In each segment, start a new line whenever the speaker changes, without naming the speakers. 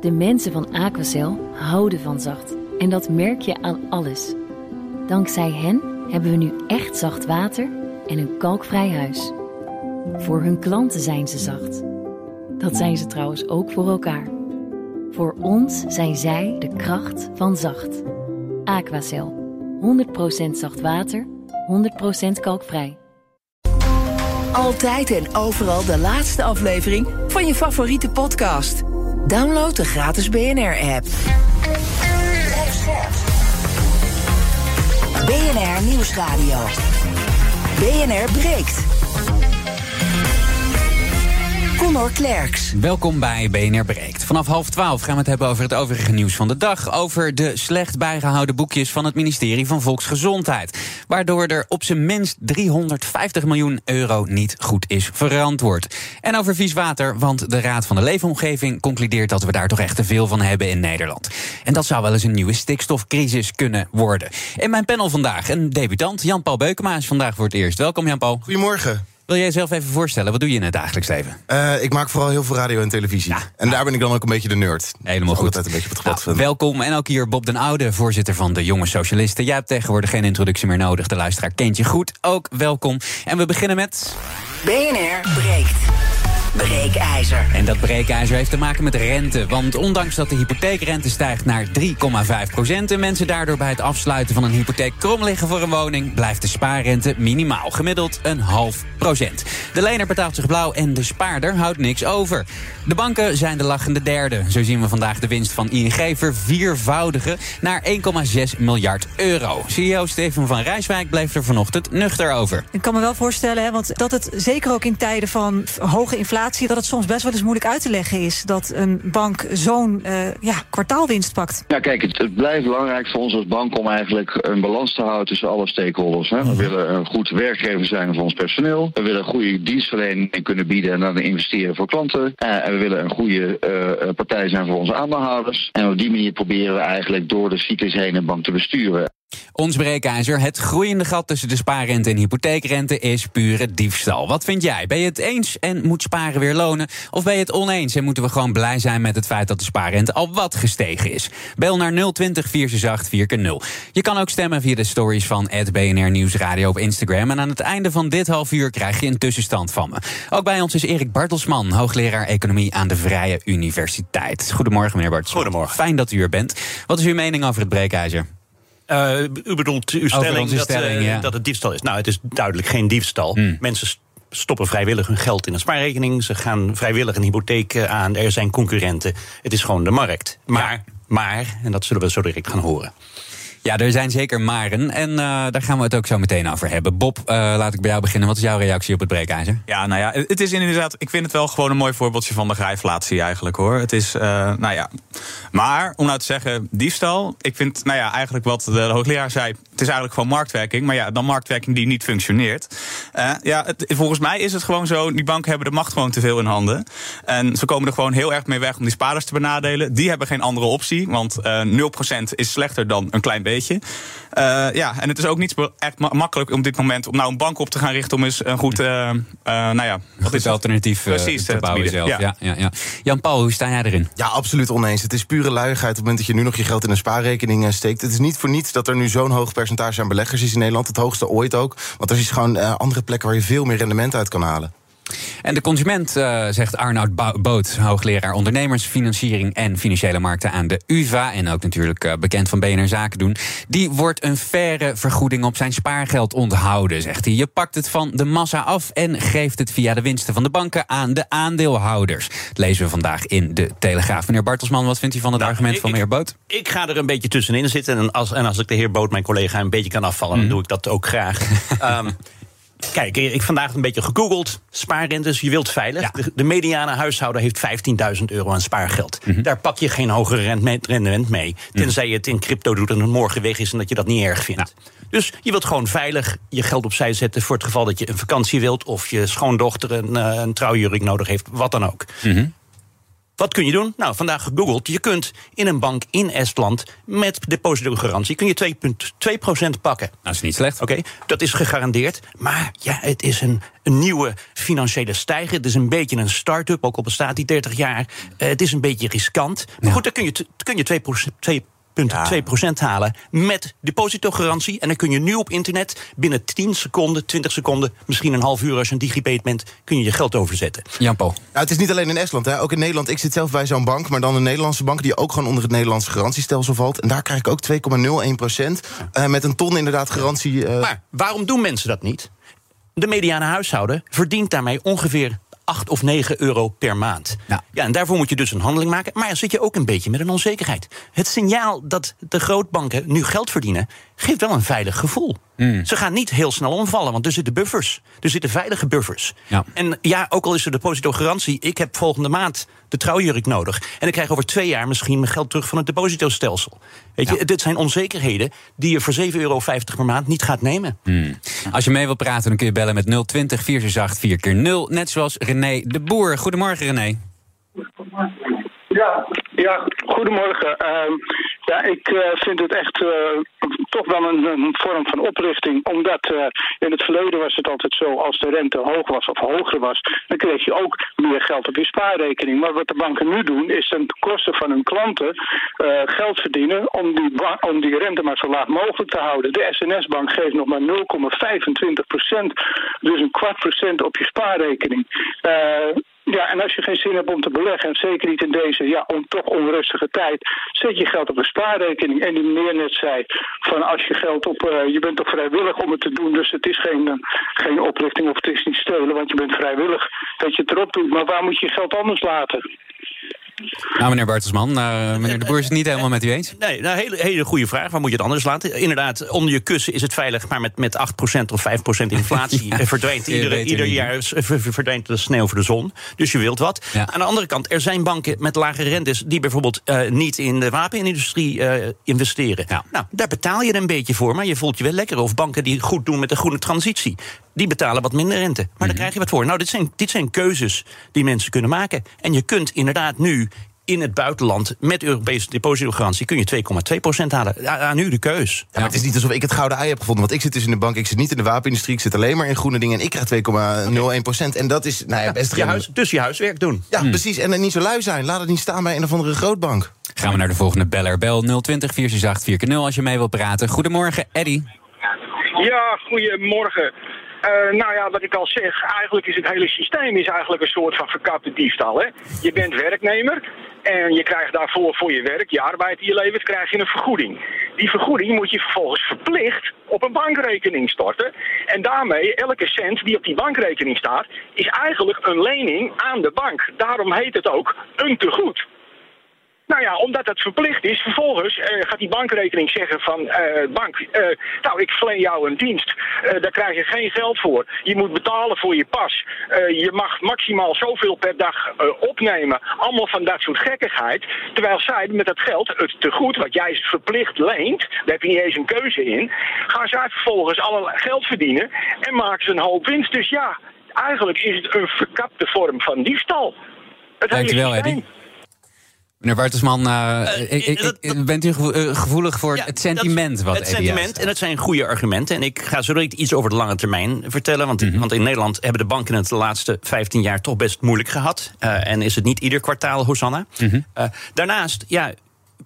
De mensen van Aquacel houden van zacht. En dat merk je aan alles. Dankzij hen hebben we nu echt zacht water en een kalkvrij huis. Voor hun klanten zijn ze zacht. Dat zijn ze trouwens ook voor elkaar. Voor ons zijn zij de kracht van zacht. Aquacel. 100% zacht water, 100% kalkvrij.
Altijd en overal de laatste aflevering van je favoriete podcast. Download de gratis BNR-app. BNR Nieuwsradio. BNR breekt. Conor Klerks.
Welkom bij BNR Breekt. Vanaf half twaalf gaan we het hebben over het overige nieuws van de dag. Over de slecht bijgehouden boekjes van het ministerie van Volksgezondheid. Waardoor er op zijn minst 350 miljoen euro niet goed is verantwoord. En over vies water, want de Raad van de Leefomgeving concludeert dat we daar toch echt te veel van hebben in Nederland. En dat zou wel eens een nieuwe stikstofcrisis kunnen worden. In mijn panel vandaag een debutant, Jan-Paul Beukema, is vandaag voor het eerst. Welkom Jan-Paul.
Goedemorgen.
Wil jij jezelf even voorstellen? Wat doe je in het dagelijks leven?
Uh, ik maak vooral heel veel radio en televisie. Ja, en daar ben ik dan ook een beetje de nerd.
Helemaal goed.
Altijd een beetje op het pad
nou, welkom. En ook hier Bob den Oude, voorzitter van de Jonge Socialisten. Jij hebt tegenwoordig geen introductie meer nodig. De luisteraar kent je goed. Ook welkom. En we beginnen met...
BNR breekt. Breekijzer.
En dat breekijzer heeft te maken met rente. Want ondanks dat de hypotheekrente stijgt naar 3,5 procent... en mensen daardoor bij het afsluiten van een hypotheek krom liggen voor een woning... blijft de spaarrente minimaal, gemiddeld een half procent. De lener betaalt zich blauw en de spaarder houdt niks over. De banken zijn de lachende derde. Zo zien we vandaag de winst van ING verviervoudigen naar 1,6 miljard euro. CEO Steven van Rijswijk bleef er vanochtend nuchter over.
Ik kan me wel voorstellen, hè, want dat het zeker ook in tijden van hoge inflatie dat het soms best wel eens moeilijk uit te leggen is dat een bank zo'n uh, ja, kwartaalwinst pakt.
Ja, kijk, het, het, blijft belangrijk voor ons als bank om eigenlijk een balans te houden tussen alle stakeholders. Hè. We mhm. willen een goed werkgever zijn voor ons personeel. We willen een goede dienstverlening kunnen bieden en dan investeren voor klanten. Uh, en we willen een goede uh, partij zijn voor onze aandeelhouders. En op die manier proberen we eigenlijk door de cyclus heen een bank te besturen.
Ons breekijzer, het groeiende gat tussen de spaarrente en hypotheekrente is pure diefstal. Wat vind jij? Ben je het eens en moet sparen weer lonen? Of ben je het oneens en moeten we gewoon blij zijn met het feit dat de spaarrente al wat gestegen is? Bel naar 020 468 0 Je kan ook stemmen via de stories van BNR Nieuwsradio op Instagram. En aan het einde van dit half uur krijg je een tussenstand van me. Ook bij ons is Erik Bartelsman, hoogleraar economie aan de Vrije Universiteit. Goedemorgen, meneer Bartelsman.
Goedemorgen.
Fijn dat u er bent. Wat is uw mening over het breekijzer?
Uh, u bedoelt uw stelling, dat, uh, dat, het diefstal is. Nou, het is duidelijk geen diefstal. Hmm. Mensen stoppen vrijwillig hun geld in een spaarrekening. Ze gaan vrijwillig een hypotheek eh, aan. Er zijn concurrenten. Het is gewoon de markt. Maar, maar en dat zullen we zo direct gaan horen.
Ja, er zijn zeker maren. En uh, daar gaan we het ook zo meteen over hebben. Bob, uh, laat ik bij jou beginnen. Wat is jouw reactie op het breekijzer?
Ja, nou ja, het is inderdaad. Ik vind het wel gewoon een mooi voorbeeldje van de grijflatie eigenlijk hoor. Het is, uh, nou ja. Maar om nou te zeggen, diefstal. Ik vind, nou ja, eigenlijk wat de hoogleraar zei. Het is eigenlijk gewoon marktwerking. Maar ja, dan marktwerking die niet functioneert. ja, volgens mij is het gewoon zo. Die banken hebben de macht gewoon te veel in handen. En ze komen er gewoon heel erg mee weg om die spaarders te benadelen. Die hebben geen andere optie. Want 0% is slechter dan een klein beetje beetje. Uh, ja, en het is ook niet echt makkelijk op dit moment om nou een bank op te gaan richten om eens een goed, uh, uh, nou ja,
wat is alternatief Precies, te bouwen zelf. Ja. Ja, ja, ja. Jan Paul, hoe sta jij erin?
Ja, absoluut oneens. Het is pure luiigheid op het moment dat je nu nog je geld in een spaarrekening steekt. Het is niet voor niets dat er nu zo'n hoog percentage aan beleggers is in Nederland. Het hoogste ooit ook. Want er is gewoon andere plekken waar je veel meer rendement uit kan halen.
En de consument, uh, zegt Arnoud Boot, hoogleraar ondernemersfinanciering en financiële markten aan de UVA. En ook natuurlijk uh, bekend van BNR Zaken doen. Die wordt een faire vergoeding op zijn spaargeld onthouden, zegt hij. Je pakt het van de massa af en geeft het via de winsten van de banken aan de aandeelhouders. Dat lezen we vandaag in de Telegraaf. Meneer Bartelsman, wat vindt u van het nou, argument van meneer Boot?
Ik ga er een beetje tussenin zitten. En als, en als ik de heer Boot, mijn collega, een beetje kan afvallen, dan mhm. doe ik dat ook graag. um, Kijk, ik vandaag een beetje gegoogeld. Spaarrentes, je wilt veilig. De, de, mediane huishouden heeft 15.000 euro aan spaargeld. Mhm. Daar pak je geen hoger rendement mee. Mhm. Tenzij je het in crypto doet en het morgen weg is en dat je dat niet erg vindt. Dus je wilt gewoon veilig je geld opzij zetten voor het geval dat je een vakantie wilt. of je schoondochter een, uh, een trouwjurk nodig heeft, wat dan ook. Mm Wat kun je doen? Nou, vandaag gegoogeld. Je kunt in een bank in Estland met depositogarantie kun je 2,2% pakken.
Dat is niet slecht.
Oké, dat is gegarandeerd. Maar ja, het is een, een nieuwe financiële stijger. Het is een beetje een start-up, ook al bestaat die 30 jaar. Eh, het is een beetje riskant. Maar goed, dan kun je, kun je 2%, 2 2% halen met depositogarantie. En dan kun je nu op internet binnen 10 seconden, 20 seconden, misschien een half uur als je een digipay bent, kun je je geld overzetten.
Jan-Paul.
Nou, het is niet alleen in Estland, hè. ook in Nederland. Ik zit zelf bij zo'n bank, maar dan een Nederlandse bank... die ook gewoon onder het Nederlandse garantiestelsel valt. En daar krijg ik ook 2,01 procent. eh, met een ton inderdaad garantie. eh,
Maar waarom doen mensen dat niet? De mediane huishouden verdient daarmee ongeveer 8 of 9 euro per maand.
Ja.
Ja. en daarvoor moet je dus een handeling maken. Maar dan zit je ook een beetje met een onzekerheid. Het signaal dat de grootbanken nu geld verdienen, geeft wel een veilig gevoel. Ze gaan niet heel snel omvallen, want er zitten buffers. Er zitten veilige buffers.
Ja.
En ja, ook al is er depositogarantie, ik heb volgende maand de trouwjurk nodig. En ik krijg over twee jaar misschien mijn geld terug van het depositostelsel. Weet je, dit zijn onzekerheden die je voor 7,50 euro per maand niet gaat nemen.
Als je mee wilt praten, dan kun je bellen met 020 468 4 0 Net zoals René de Boer. Goedemorgen, René.
Ja, ja goedemorgen. Ehm, ja, ik eh, vind het echt eh, toch wel een, vorm van oplichting. Omdat eh, in het verleden was het altijd zo, als de rente hoog was of hoger was, dan kreeg je ook meer geld op je spaarrekening. Maar wat de banken nu doen, is ten koste van hun klanten eh, geld verdienen om die, om die rente maar zo laag mogelijk te houden. De SNS-bank geeft nog maar 0,25 procent, dus een kwart procent op je spaarrekening. Eh, ja, en als je geen zin hebt om te beleggen, en zeker niet in deze ja, on, toch onrustige tijd, zet je geld op een spaarrekening. En die meneer net zei, van als je geld op, eh, je bent toch vrijwillig om het te doen, dus het is geen, eh, geen oplichting of het is niet stelen, want je bent vrijwillig dat je het erop doet. Maar waar moet je geld anders laten?
Nou, meneer Bartelsman, eh, meneer de Boer is het niet helemaal met u eens.
Nee, nou, hele, hele goede vraag. Waar moet je het anders laten? Inderdaad, onder je kussen is het veilig, maar met, met 8% of 5% inflatie
Ja,
eh, verdwijnt ieder, jaar ver- verdwijnt de sneeuw voor de zon. Dus je wilt wat.
Ja.
Aan de andere kant, er zijn banken met lage rentes die bijvoorbeeld eh, niet in de wapenindustrie eh, investeren.
Ja.
Nou, daar betaal je er een beetje voor, maar je voelt je wel lekker. Of banken die goed doen met de groene transitie. Die betalen wat minder rente. Maar
Mhm.
daar krijg je wat voor. Nou, dit zijn, dit zijn keuzes die mensen kunnen maken. En je kunt inderdaad nu in het buitenland met Europese depositogarantie kun je 2,2% halen. Aan u de keus.
Ja, maar het is niet alsof ik het gouden ei heb gevonden. Want ik zit dus in de bank, ik zit niet in de wapenindustrie... ik zit alleen maar in groene dingen en ik krijg 2,01 procent. En dat is nou ja, best
je
geen-
huis, dus je huiswerk doen.
Ja, precies. En niet zo lui zijn. Laat het niet staan bij een of andere grootbank.
Gaan we naar de volgende beller. Bel 020 468 4 0 als je mee wilt praten. Goedemorgen, Eddy.
Ja, goedemorgen. Eh, nou ja, wat ik al zeg, eigenlijk is het hele systeem is eigenlijk een soort van verkapte diefstal. Hè? Je bent werknemer en je krijgt daarvoor voor je werk, je arbeid die je levert, krijg je een vergoeding. Die vergoeding moet je vervolgens verplicht op een bankrekening storten. En daarmee, elke cent die op die bankrekening staat, is eigenlijk een lening aan de bank. Daarom heet het ook een tegoed. Nou ja, omdat dat verplicht is, vervolgens eh, gaat die bankrekening zeggen van eh, bank, eh, nou ik verleen jou een dienst, daar krijg je geen geld voor. Je moet betalen voor je pas. Je mag maximaal zoveel per dag opnemen. Allemaal van dat soort gekkigheid. Terwijl zij met dat geld, het tegoed wat jij verplicht leent, daar heb je niet eens een keuze in, gaan zij vervolgens alle geld verdienen en maken ze een hoop winst. Dus ja, eigenlijk is het een verkapte vorm van diefstal. Het
Dankjewel. Eddy. Meneer Bartelsman, eh,
Eh,
ik- ik-
dat-
ik- bent u eh, gevoelig voor
Ja,
het sentiment
dat-
wat
Het sentiment, en dat zijn goede argumenten. En ik ga zo direct iets over de lange termijn vertellen. Want,
Mhm.
want in Nederland hebben de banken het de laatste 15 jaar toch best moeilijk gehad. Eh, en is het niet ieder kwartaal, Hosanna.
Mhm.
Daarnaast, ja.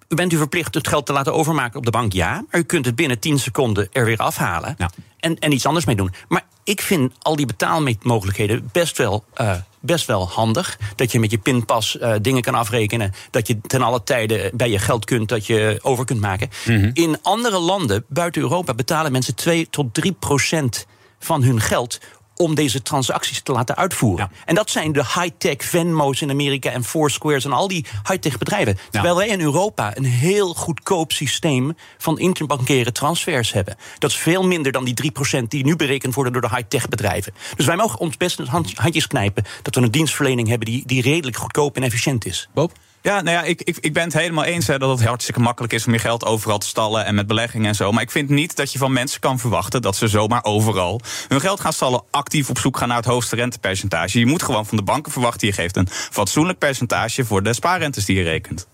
Bent u verplicht het geld te laten overmaken op de bank? Ja. Maar u kunt het binnen 10 seconden er weer afhalen.
Ja.
En, en iets anders mee doen. Maar ik vind al die betaalmogelijkheden best wel, eh, best wel handig. Dat je met je pinpas eh, dingen kan afrekenen. Dat je ten alle tijde bij je geld kunt, dat je over kunt maken. In andere landen buiten Europa betalen mensen 2 tot 3 procent van hun geld om deze transacties te laten uitvoeren.
Ja.
En dat zijn de high-tech Venmo's in Amerika en Foursquares en al die high-tech bedrijven. Terwijl wij in Europa een heel goedkoop systeem van interbankaire transfers hebben. Dat is veel minder dan die 3% die nu berekend worden door de high-tech bedrijven. Dus wij mogen ons best hand- handjes knijpen dat we een dienstverlening hebben die, die redelijk goedkoop en efficiënt is.
Bob?
Ja, nou ja, ik, ik, ik ben het helemaal eens hè, dat het hartstikke makkelijk is om je geld overal te stallen en met beleggingen en zo. Maar ik vind niet dat je van mensen kan verwachten dat ze zomaar overal hun geld gaan stallen, actief op zoek gaan naar het hoogste rentepercentage. Je moet gewoon van de banken verwachten, je geeft een fatsoenlijk percentage voor de spaarrentes die je rekent.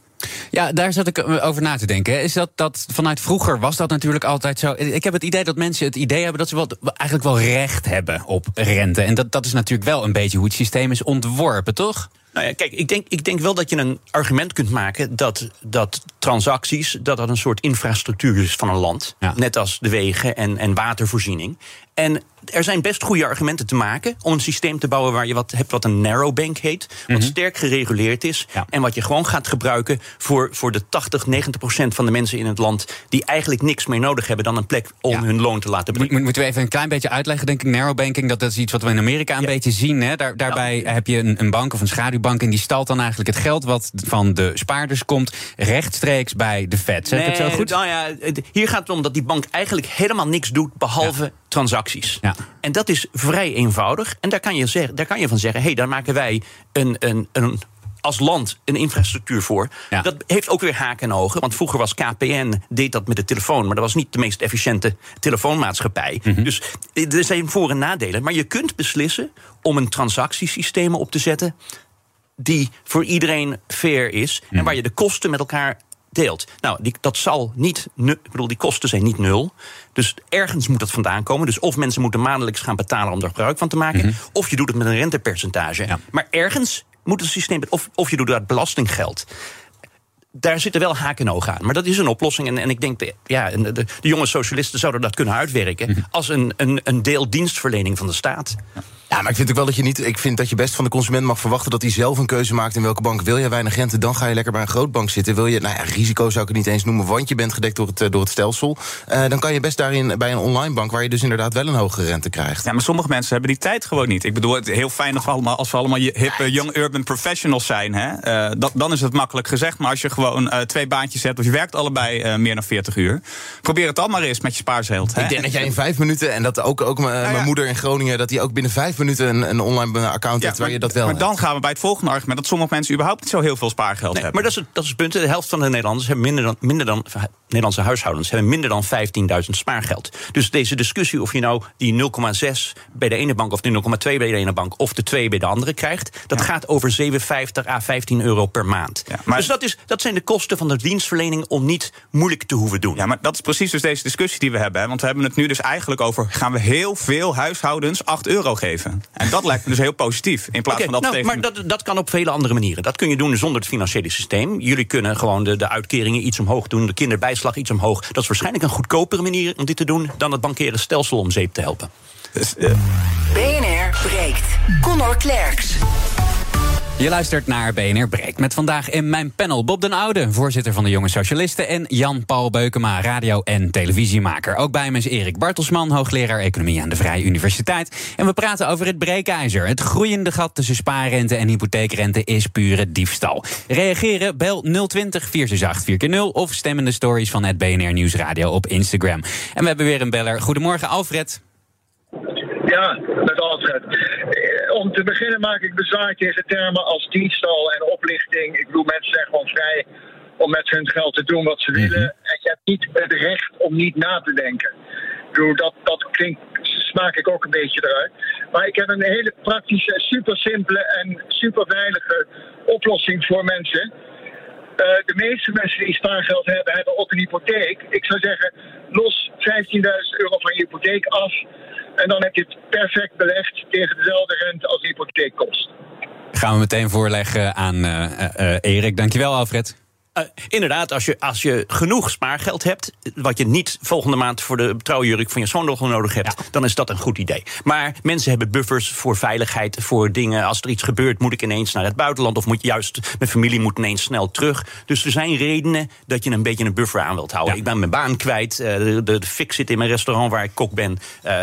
Ja, daar zat ik eh, over na te denken. Is dat, dat vanuit vroeger was dat natuurlijk altijd zo. Ik heb het idee dat mensen het idee hebben dat ze wel, eigenlijk wel recht hebben op rente. En dat, dat is natuurlijk wel een beetje hoe het systeem is ontworpen, toch?
Nou ja, kijk, ik denk, ik denk wel dat je een argument kunt maken dat, dat transacties, dat dat een soort infrastructuur is van een land. Net als de wegen en, en watervoorziening. En er zijn best goede argumenten te maken om een systeem te bouwen waar je wat hebt wat een narrow bank heet, wat
Mhm.
sterk gereguleerd is en wat je gewoon gaat gebruiken voor, voor de 80, 90 procent van de mensen in het land die eigenlijk niks meer nodig hebben dan een plek om hun loon te laten
moet- moeten we even een klein beetje uitleggen, denk ik. Narrowbanking, dat, dat is iets wat we in Amerika een beetje zien. Hè? Daar, daarbij heb je een, een bank of een schaduwbank... en die stalt dan eigenlijk het geld wat van de spaarders komt... rechtstreeks bij de Fed. Zeg ik het zo goed?
Nou ja, hier gaat het om dat die bank eigenlijk helemaal niks doet behalve transacties. En dat is vrij eenvoudig. En daar kan je, zeggen, daar kan je van zeggen: hé, hey, daar maken wij een, een, een als land een infrastructuur voor. Dat heeft ook weer haken en ogen. Want vroeger was KPN, deed dat met de telefoon. Maar dat was niet de meest efficiënte telefoonmaatschappij.
Mhm.
Dus er zijn voor- en nadelen. Maar je kunt beslissen om een transactiesysteem op te zetten die voor iedereen fair is en waar je de kosten met elkaar deelt. Nou, die, dat zal niet. Ik bedoel, die kosten zijn niet nul. Dus ergens moet dat vandaan komen. Dus of mensen moeten maandelijks gaan betalen om er gebruik van te maken, of je doet het met een rentepercentage. Maar ergens moet het systeem. Of, of je doet dat belastinggeld. Daar zitten wel haken en ogen aan. Maar dat is een oplossing. En, en ik denk, de, ja, de, de jonge socialisten zouden dat kunnen uitwerken. als een, een, een deel dienstverlening van de staat.
Ja, maar ik vind ook wel dat je niet. Ik vind dat je best van de consument mag verwachten dat hij zelf een keuze maakt in welke bank. Wil je weinig rente, dan ga je lekker bij een grootbank zitten. Wil je, nou ja, risico zou ik het niet eens noemen, want je bent gedekt door het, eh, door het stelsel. Eh, dan kan je best daarin bij een online bank, waar je dus inderdaad wel een hogere rente krijgt.
Ja, maar sommige mensen hebben die tijd gewoon niet. Ik bedoel, het heel fijn dat we allemaal, als we allemaal je- hippe young urban professionals zijn. Hè, eh, dat, dan is het makkelijk gezegd. Maar als je gewoon eh, twee baantjes hebt of je werkt allebei eh, meer dan 40 uur. Probeer het allemaal eens met je spaargeld. hè.
Ik denk dat jij in vijf minuten, en dat ook, ook mijn mijn moeder in Groningen, dat die ook binnen vijf minuten een, een online account heeft waar je dat wel
maar
hebt.
dan gaan we bij het volgende argument dat sommige mensen überhaupt niet zo heel veel spaargeld
Nee,
hebben.
maar dat is, het, dat is het punt. De helft van de Nederlanders hebben minder dan, minder dan Nederlandse huishoudens hebben minder dan 15.000 spaargeld. Dus deze discussie of je nou die 0,6 bij de ene bank of die 0,2 bij de ene bank of de 2 bij de andere krijgt, dat gaat over 57 à 15 euro per maand. dus dat, is, dat zijn de kosten van de dienstverlening om niet moeilijk te hoeven doen.
Ja, maar dat is precies dus deze discussie die we hebben. hè. Want we hebben het nu dus eigenlijk over... gaan we heel veel huishoudens 8 euro geven? En dat lijkt me dus heel positief. In plaats van dat
nou,
tegen...
Maar dat, dat kan op vele andere manieren. Dat kun je doen zonder het financiële systeem. Jullie kunnen gewoon de, de uitkeringen iets omhoog doen, de kinderbijslag iets omhoog. Dat is waarschijnlijk een goedkopere manier om dit te doen dan het bankaire stelsel om zeep te helpen.
Dus,
BNR breekt. Connor Klerks.
Je luistert naar BNR Breek met vandaag in mijn panel Bob den Oude, voorzitter van de Jonge Socialisten, en Jan-Paul Beukema, radio- en televisiemaker. Ook bij me is Erik Bartelsman, hoogleraar economie aan de Vrije Universiteit. En we praten over het breekijzer. Het groeiende gat tussen spaarrente en hypotheekrente is pure diefstal. Reageren, bel 020 468 4x0 of stem in de stories van het BNR Nieuwsradio op Instagram. En we hebben weer een beller. Goedemorgen, Alfred.
Ja, met Alfred. Om te beginnen maak ik bezwaar tegen termen als diefstal en oplichting. Ik bedoel, mensen zijn gewoon vrij om met hun geld te doen wat ze willen. En je hebt niet het recht om niet na te denken. Ik bedoel, dat, dat klinkt, smaak ik ook een beetje eruit. Maar ik heb een hele praktische, super simpele en super veilige oplossing voor mensen. Eh, de meeste mensen die spaargeld hebben, hebben ook een hypotheek. Ik zou zeggen, los 15.000 euro van je hypotheek af. En dan heb je het perfect belegd tegen dezelfde rente als de hypotheek kost.
Gaan we meteen voorleggen aan eh, eh, Erik. Dankjewel, Alfred.
Eh, inderdaad, als je, als je genoeg spaargeld hebt, wat je niet volgende maand voor de trouwjurk van je schoondochter nodig hebt, dan is dat een goed idee. Maar mensen hebben buffers voor veiligheid, voor dingen. Als er iets gebeurt, moet ik ineens naar het buitenland of moet juist mijn familie moet ineens snel terug. Dus er zijn redenen dat je een beetje een buffer aan wilt houden. Ik ben mijn baan kwijt, eh, de, de, de fik zit in mijn restaurant waar ik kok ben. Eh,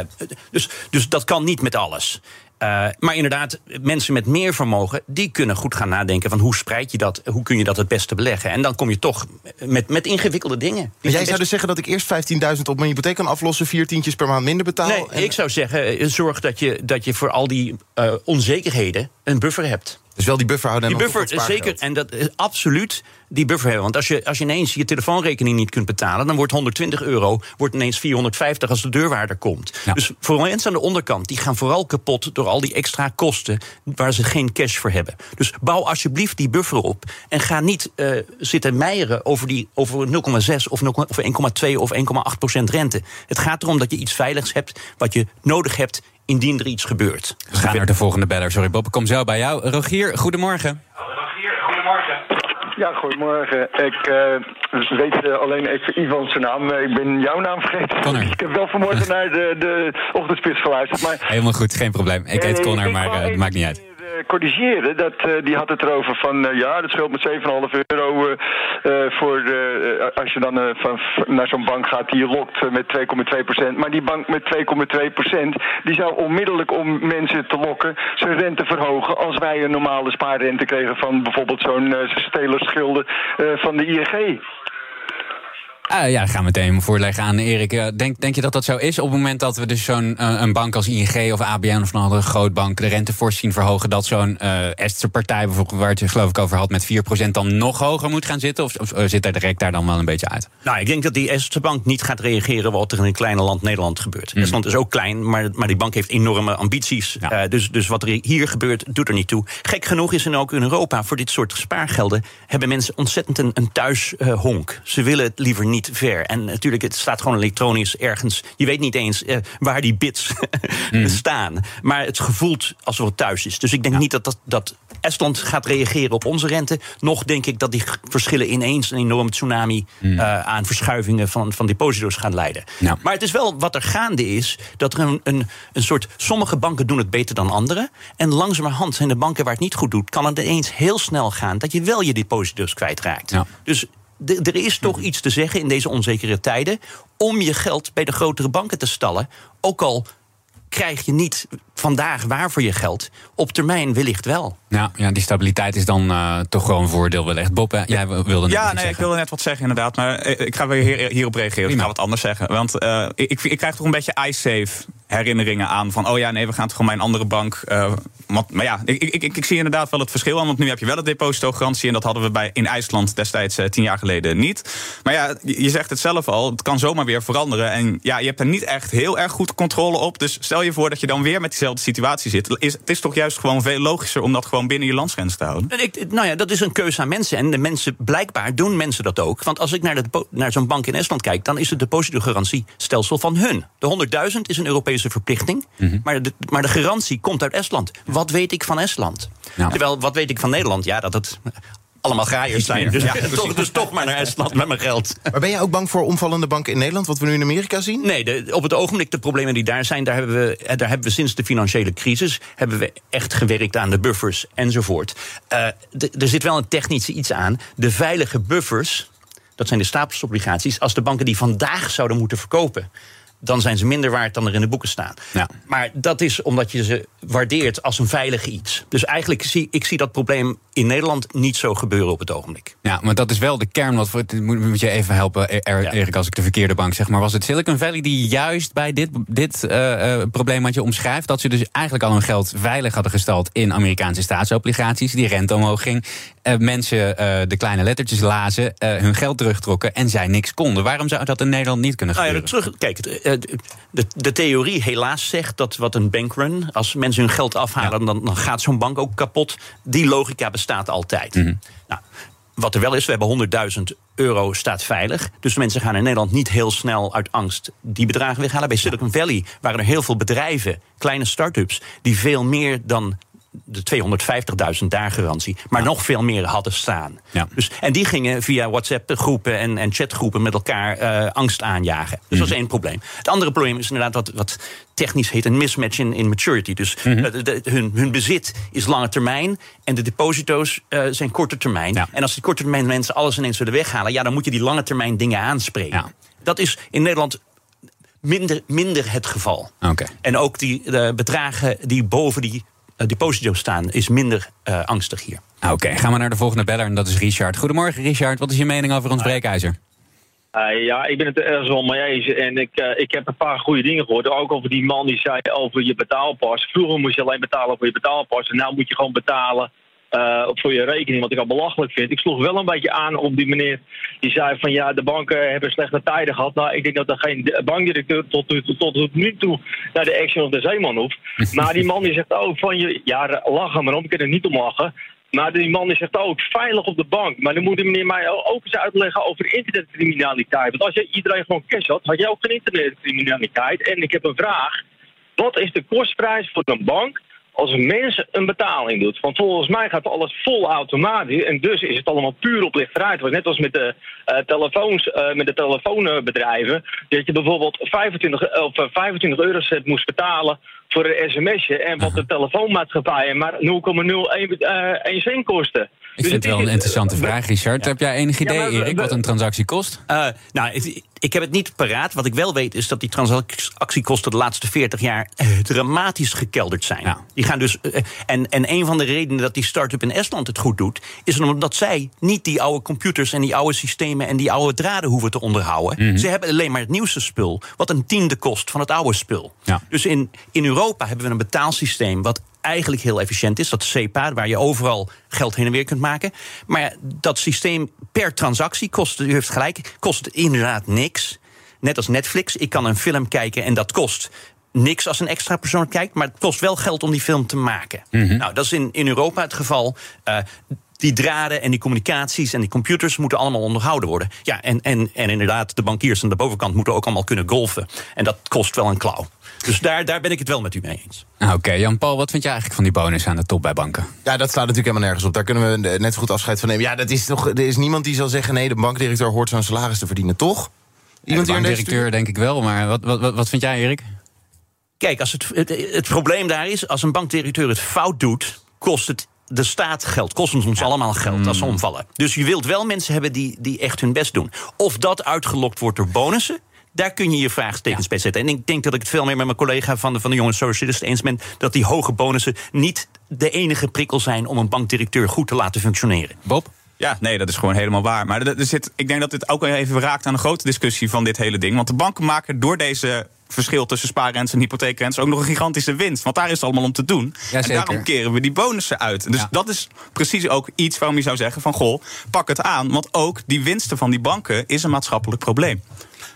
dus, dus dat kan niet met alles. Uh, maar inderdaad, mensen met meer vermogen, die kunnen goed gaan nadenken van hoe spreid je dat, hoe kun je dat het beste beleggen. En dan kom je toch met, met ingewikkelde dingen.
Maar jij zou
best-
dus zeggen dat ik eerst 15.000 op mijn hypotheek kan aflossen, vier tientjes per maand minder betaal?
Nee, ik zou zeggen, eh, zorg dat je, dat je voor al die uh, onzekerheden een buffer hebt.
Dus wel die buffer houden en
Die buffer, zeker. En dat is absoluut die buffer hebben. Want als je, als je ineens je telefoonrekening niet kunt betalen... dan wordt 120 euro wordt ineens 450 als de deurwaarder komt. Dus voor mensen aan de onderkant... die gaan vooral kapot door al die extra kosten... waar ze geen cash voor hebben. Dus bouw alsjeblieft die buffer op. En ga niet eh, zitten meijeren over, die, over 0,6 of 0, of 1,2 of 1,8 procent rente. Het gaat erom dat je iets veiligs hebt... wat je nodig hebt indien er iets gebeurt.
We gaan naar de volgende beller. Sorry Bob, ik kom zo bij jou. Rogier, goedemorgen.
Ja, goedemorgen. Ik eh, weet eh, alleen even Ivan zijn naam. Eh, ik ben jouw naam vergeten. Ik heb wel vanmorgen naar de, de ochtendspits geluisterd. Maar
Helemaal goed, geen probleem. Ik heet Connor, maar het maakt niet uit.
Corrigeren. Dat, eh, die had het erover van, eh, ja, dat scheelt met 7,5 euro eh, voor, als je dan van, naar zo'n bank gaat die je lokt met 2,2 procent. Maar die bank met 2,2 procent, die zou onmiddellijk om mensen te lokken zijn rente verhogen als wij een normale spaarrente kregen van bijvoorbeeld zo'n uh, van de ING.
Ah, ja, gaan we meteen voorleggen aan Erik. Eh, Denk, denk je dat dat zo is? Op het moment dat we dus zo'n eh, een bank als ING of ABN of een andere grootbank de rente zien verhogen, dat zo'n eh Estse partij bijvoorbeeld, waar het je geloof ik over had, met 4% dan nog hoger moet gaan zitten? Of, of eh, zit hij direct daar dan wel een beetje uit?
Nou, ik denk dat die Estse bank niet gaat reageren wat er in een kleine land Nederland gebeurt.
Hmm.
Estland is ook klein, maar, maar die bank heeft enorme ambities. Eh, dus, dus wat er hier gebeurt, doet er niet toe. Gek genoeg is en ook in Europa voor dit soort spaargelden hebben mensen ontzettend een, een thuishonk. Ze willen het liever niet ver. En natuurlijk, het staat gewoon elektronisch ergens. Je weet niet eens eh, waar die bits staan. Maar het gevoelt alsof het thuis is. Dus ik denk niet dat, dat, dat Estland gaat reageren op onze rente. Nog denk ik dat die verschillen ineens een enorm tsunami eh, aan verschuivingen van, van deposito's gaan leiden. Maar het is wel wat er gaande is, dat er een, een, een soort. Sommige banken doen het beter dan andere. En langzamerhand zijn de banken waar het niet goed doet, kan het ineens heel snel gaan dat je wel je deposito's kwijtraakt. Dus er is toch iets te zeggen in deze onzekere tijden om je geld bij de grotere banken te stallen. Ook al krijg je niet vandaag waar voor je geld, op termijn wellicht wel.
Ja, ja die stabiliteit is dan eh, toch gewoon een voordeel wellicht. Bob, jij wilde net
Ja, nee, ik wilde net wat zeggen inderdaad. Maar eh, ik ga weer hier, hierop reageren. Ik ga wat anders zeggen. Want eh, ik, ik, ik krijg toch een beetje iSafe herinneringen aan. Van, oh ja, nee, we gaan toch gewoon mijn andere bank. eh, maar ja, ik, ik, ik, ik zie inderdaad wel het verschil aan. Want nu heb je wel het depositogarantie. En dat hadden we bij, in IJsland destijds eh, tien jaar geleden niet. Maar ja, je zegt het zelf al. Het kan zomaar weer veranderen. En ja, je hebt er niet echt heel erg goed controle op. Dus stel je voor dat je dan weer met diezelfde situatie zit. Is, het is toch juist gewoon veel logischer om dat gewoon binnen je landsgrens te houden?
En ik, nou ja, dat is een keuze aan mensen. En de mensen, blijkbaar doen mensen dat ook. Want als ik naar, naar zo'n bank in Estland kijk, dan is het depositogarantiestelsel van hun. De 100.000 is een Europese verplichting. maar, de, maar de garantie komt uit Estland. Wat weet ik van Estland? Terwijl, wat weet ik van Nederland? Ja, dat het allemaal graaiers zijn. Dus,
Ja,
toch, dus toch maar naar Estland met mijn geld.
Maar ben jij ook bang voor omvallende banken in Nederland, wat we nu in Amerika zien?
Nee, de, op het ogenblik de problemen die daar zijn, daar hebben, we, eh, daar hebben we sinds de financiële crisis hebben we echt gewerkt aan de buffers enzovoort. Eh, de- er zit wel een technische iets aan. De veilige buffers, dat zijn de stapelsobligaties, als de banken die vandaag zouden moeten verkopen. Dan zijn ze minder waard dan er in de boeken staan. Maar dat is omdat je ze waardeert als een veilig iets. Dus eigenlijk zie ik zie dat probleem in Nederland niet zo gebeuren op het ogenblik.
Ja, maar dat is wel de kern. Wat voor, moet, moet je even helpen, E- Er- Erik, als ik de verkeerde bank zeg. Maar was het Silicon Valley die juist bij dit, dit eh, eh, probleem wat je omschrijft... dat ze dus eigenlijk al hun geld veilig hadden gestald in Amerikaanse staatsobligaties... die rente omhoog ging, mensen eh, de kleine lettertjes lazen... eh, hun geld terugtrokken en zij niks konden. Waarom zou dat in Nederland niet kunnen
Nou ja,
gebeuren?
terug, kijk, eh, de, de theorie helaas zegt dat wat een bankrun, als mensen hun geld afhalen, dan, dan gaat zo'n bank ook kapot. Die logica bestaat altijd. Nou, wat er wel is, we hebben 100.000 euro staat veilig. Dus mensen gaan in Nederland niet heel snel uit angst die bedragen weghalen. Bij Silicon Valley waren er heel veel bedrijven, kleine start-ups, die veel meer dan de 250.000 daar garantie, maar nog veel meer hadden staan. Dus, en die gingen via WhatsApp-groepen en, en chatgroepen met elkaar eh, angst aanjagen. Dus dat is één probleem. Het andere probleem is inderdaad wat, wat technisch heet een mismatch in, in maturity. Dus eh, de- de- hun, hun bezit is lange termijn en de deposito's eh, zijn korte termijn. En als die korte termijn mensen alles ineens willen weghalen, ja, dan moet je die lange termijn dingen aanspreken. Dat is in Nederland minder, minder het geval.
Oké.
En ook die de bedragen die boven die eh, deposito's staan, is minder eh, angstig hier.
Oké, gaan we naar de volgende beller en dat is Richard. Goedemorgen Richard, wat is je mening over ons breekijzer?
Eh, ja, ik ben het er ergens wel mee eens. En ik, eh, ik heb een paar goede dingen gehoord. Ook over die man die zei over je betaalpas. Vroeger moest je alleen betalen voor je betaalpas. En nu moet je gewoon betalen eh, voor je rekening, wat ik al belachelijk vind. Ik sloeg wel een beetje aan op die meneer die zei van ja, de banken hebben slechte tijden gehad. Nou, ik denk dat er geen bankdirecteur tot, tot, tot, nu toe naar de Action of de Zeeman hoeft. Maar die man die zegt ook van je, ja, lachen maar om, ik kan er niet om lachen. Maar die man die zegt ook veilig op de bank. Maar dan moet die meneer mij ook eens uitleggen over internetcriminaliteit. Want als je iedereen gewoon cash had, had jij ook geen internetcriminaliteit. En ik heb een vraag. Wat is de kostprijs voor een bank als een mens een betaling doet. Want volgens mij gaat alles vol automatisch. En dus is het allemaal puur. Het was net als met de, uh, telefoons, uh, met de telefoonbedrijven. Dat je bijvoorbeeld 25, of 25 euro moest betalen voor een sms'je. En wat de telefoonmaatschappijen maar 0,01 cent kosten.
Ik vind het wel een interessante vraag, Richard. Heb jij enig idee, ja, Erik, wat een transactie kost?
Uh, nou, ik, ik, heb het niet paraat. Wat ik wel weet is dat die transactiekosten de laatste 40 jaar uh, dramatisch gekelderd zijn. Ja. Die gaan dus, uh, en, en een van de redenen dat die start-up in Estland het goed doet, is omdat zij niet die oude computers en die oude systemen en die oude draden hoeven te onderhouden. Mm -hmm. Ze hebben alleen maar het nieuwste spul, wat een tiende kost van het oude spul. Dus in, in Europa hebben we een betaalsysteem wat eigenlijk heel efficiënt is. Dat SEPA, waar je overal geld heen en weer kunt maken. Maar dat systeem per transactie kost, u heeft gelijk, kost inderdaad niks. Net als Netflix. Ik kan een film kijken en dat kost niks als een extra persoon kijkt. Maar het kost wel geld om die film te maken. Mm -hmm. Nou, dat is in, in Europa het geval. Uh, die draden en die communicaties en die computers moeten allemaal onderhouden worden. Ja, en, en, en inderdaad, de bankiers aan de bovenkant moeten ook allemaal kunnen golfen. En dat kost wel een klauw. Dus daar, daar ben ik het wel met u mee eens.
Oké, okay, Jan-Paul, wat vind jij eigenlijk van die bonus aan de top bij banken?
Ja, dat slaat natuurlijk helemaal nergens op. Daar kunnen we net zo goed afscheid van nemen. Ja, dat is toch, er is niemand die zal zeggen... nee, de bankdirecteur hoort zo'n salaris te verdienen, toch?
Iemand de bankdirecteur denk ik wel, maar wat, wat, wat vind jij, Erik?
Kijk, als het, het, het probleem daar is... als een bankdirecteur het fout doet, kost het de staat geld, kost ons allemaal geld als ze
Hmm.
omvallen. Dus je wilt wel mensen hebben die, die echt hun best doen. Of dat uitgelokt wordt door bonussen, daar kun je je vraagtekens bij zetten. En ik denk dat ik het veel meer met mijn collega van de, van de jonge socialisten eens ben... dat die hoge bonussen niet de enige prikkel zijn... om een bankdirecteur goed te laten functioneren.
Bob?
Ja, nee, dat is gewoon helemaal waar. Maar er zit, ik denk dat dit ook even raakt aan een grote discussie van dit hele ding. Want de banken maken door deze verschil tussen spaarrentes en hypotheekrentes ook nog een gigantische winst. Want daar is het allemaal om te doen.
Ja,
en daarom keren we die bonussen uit. Dus ja. dat is precies ook iets waarom je zou zeggen van... goh, pak het aan. Want ook die winsten van die banken is een maatschappelijk probleem.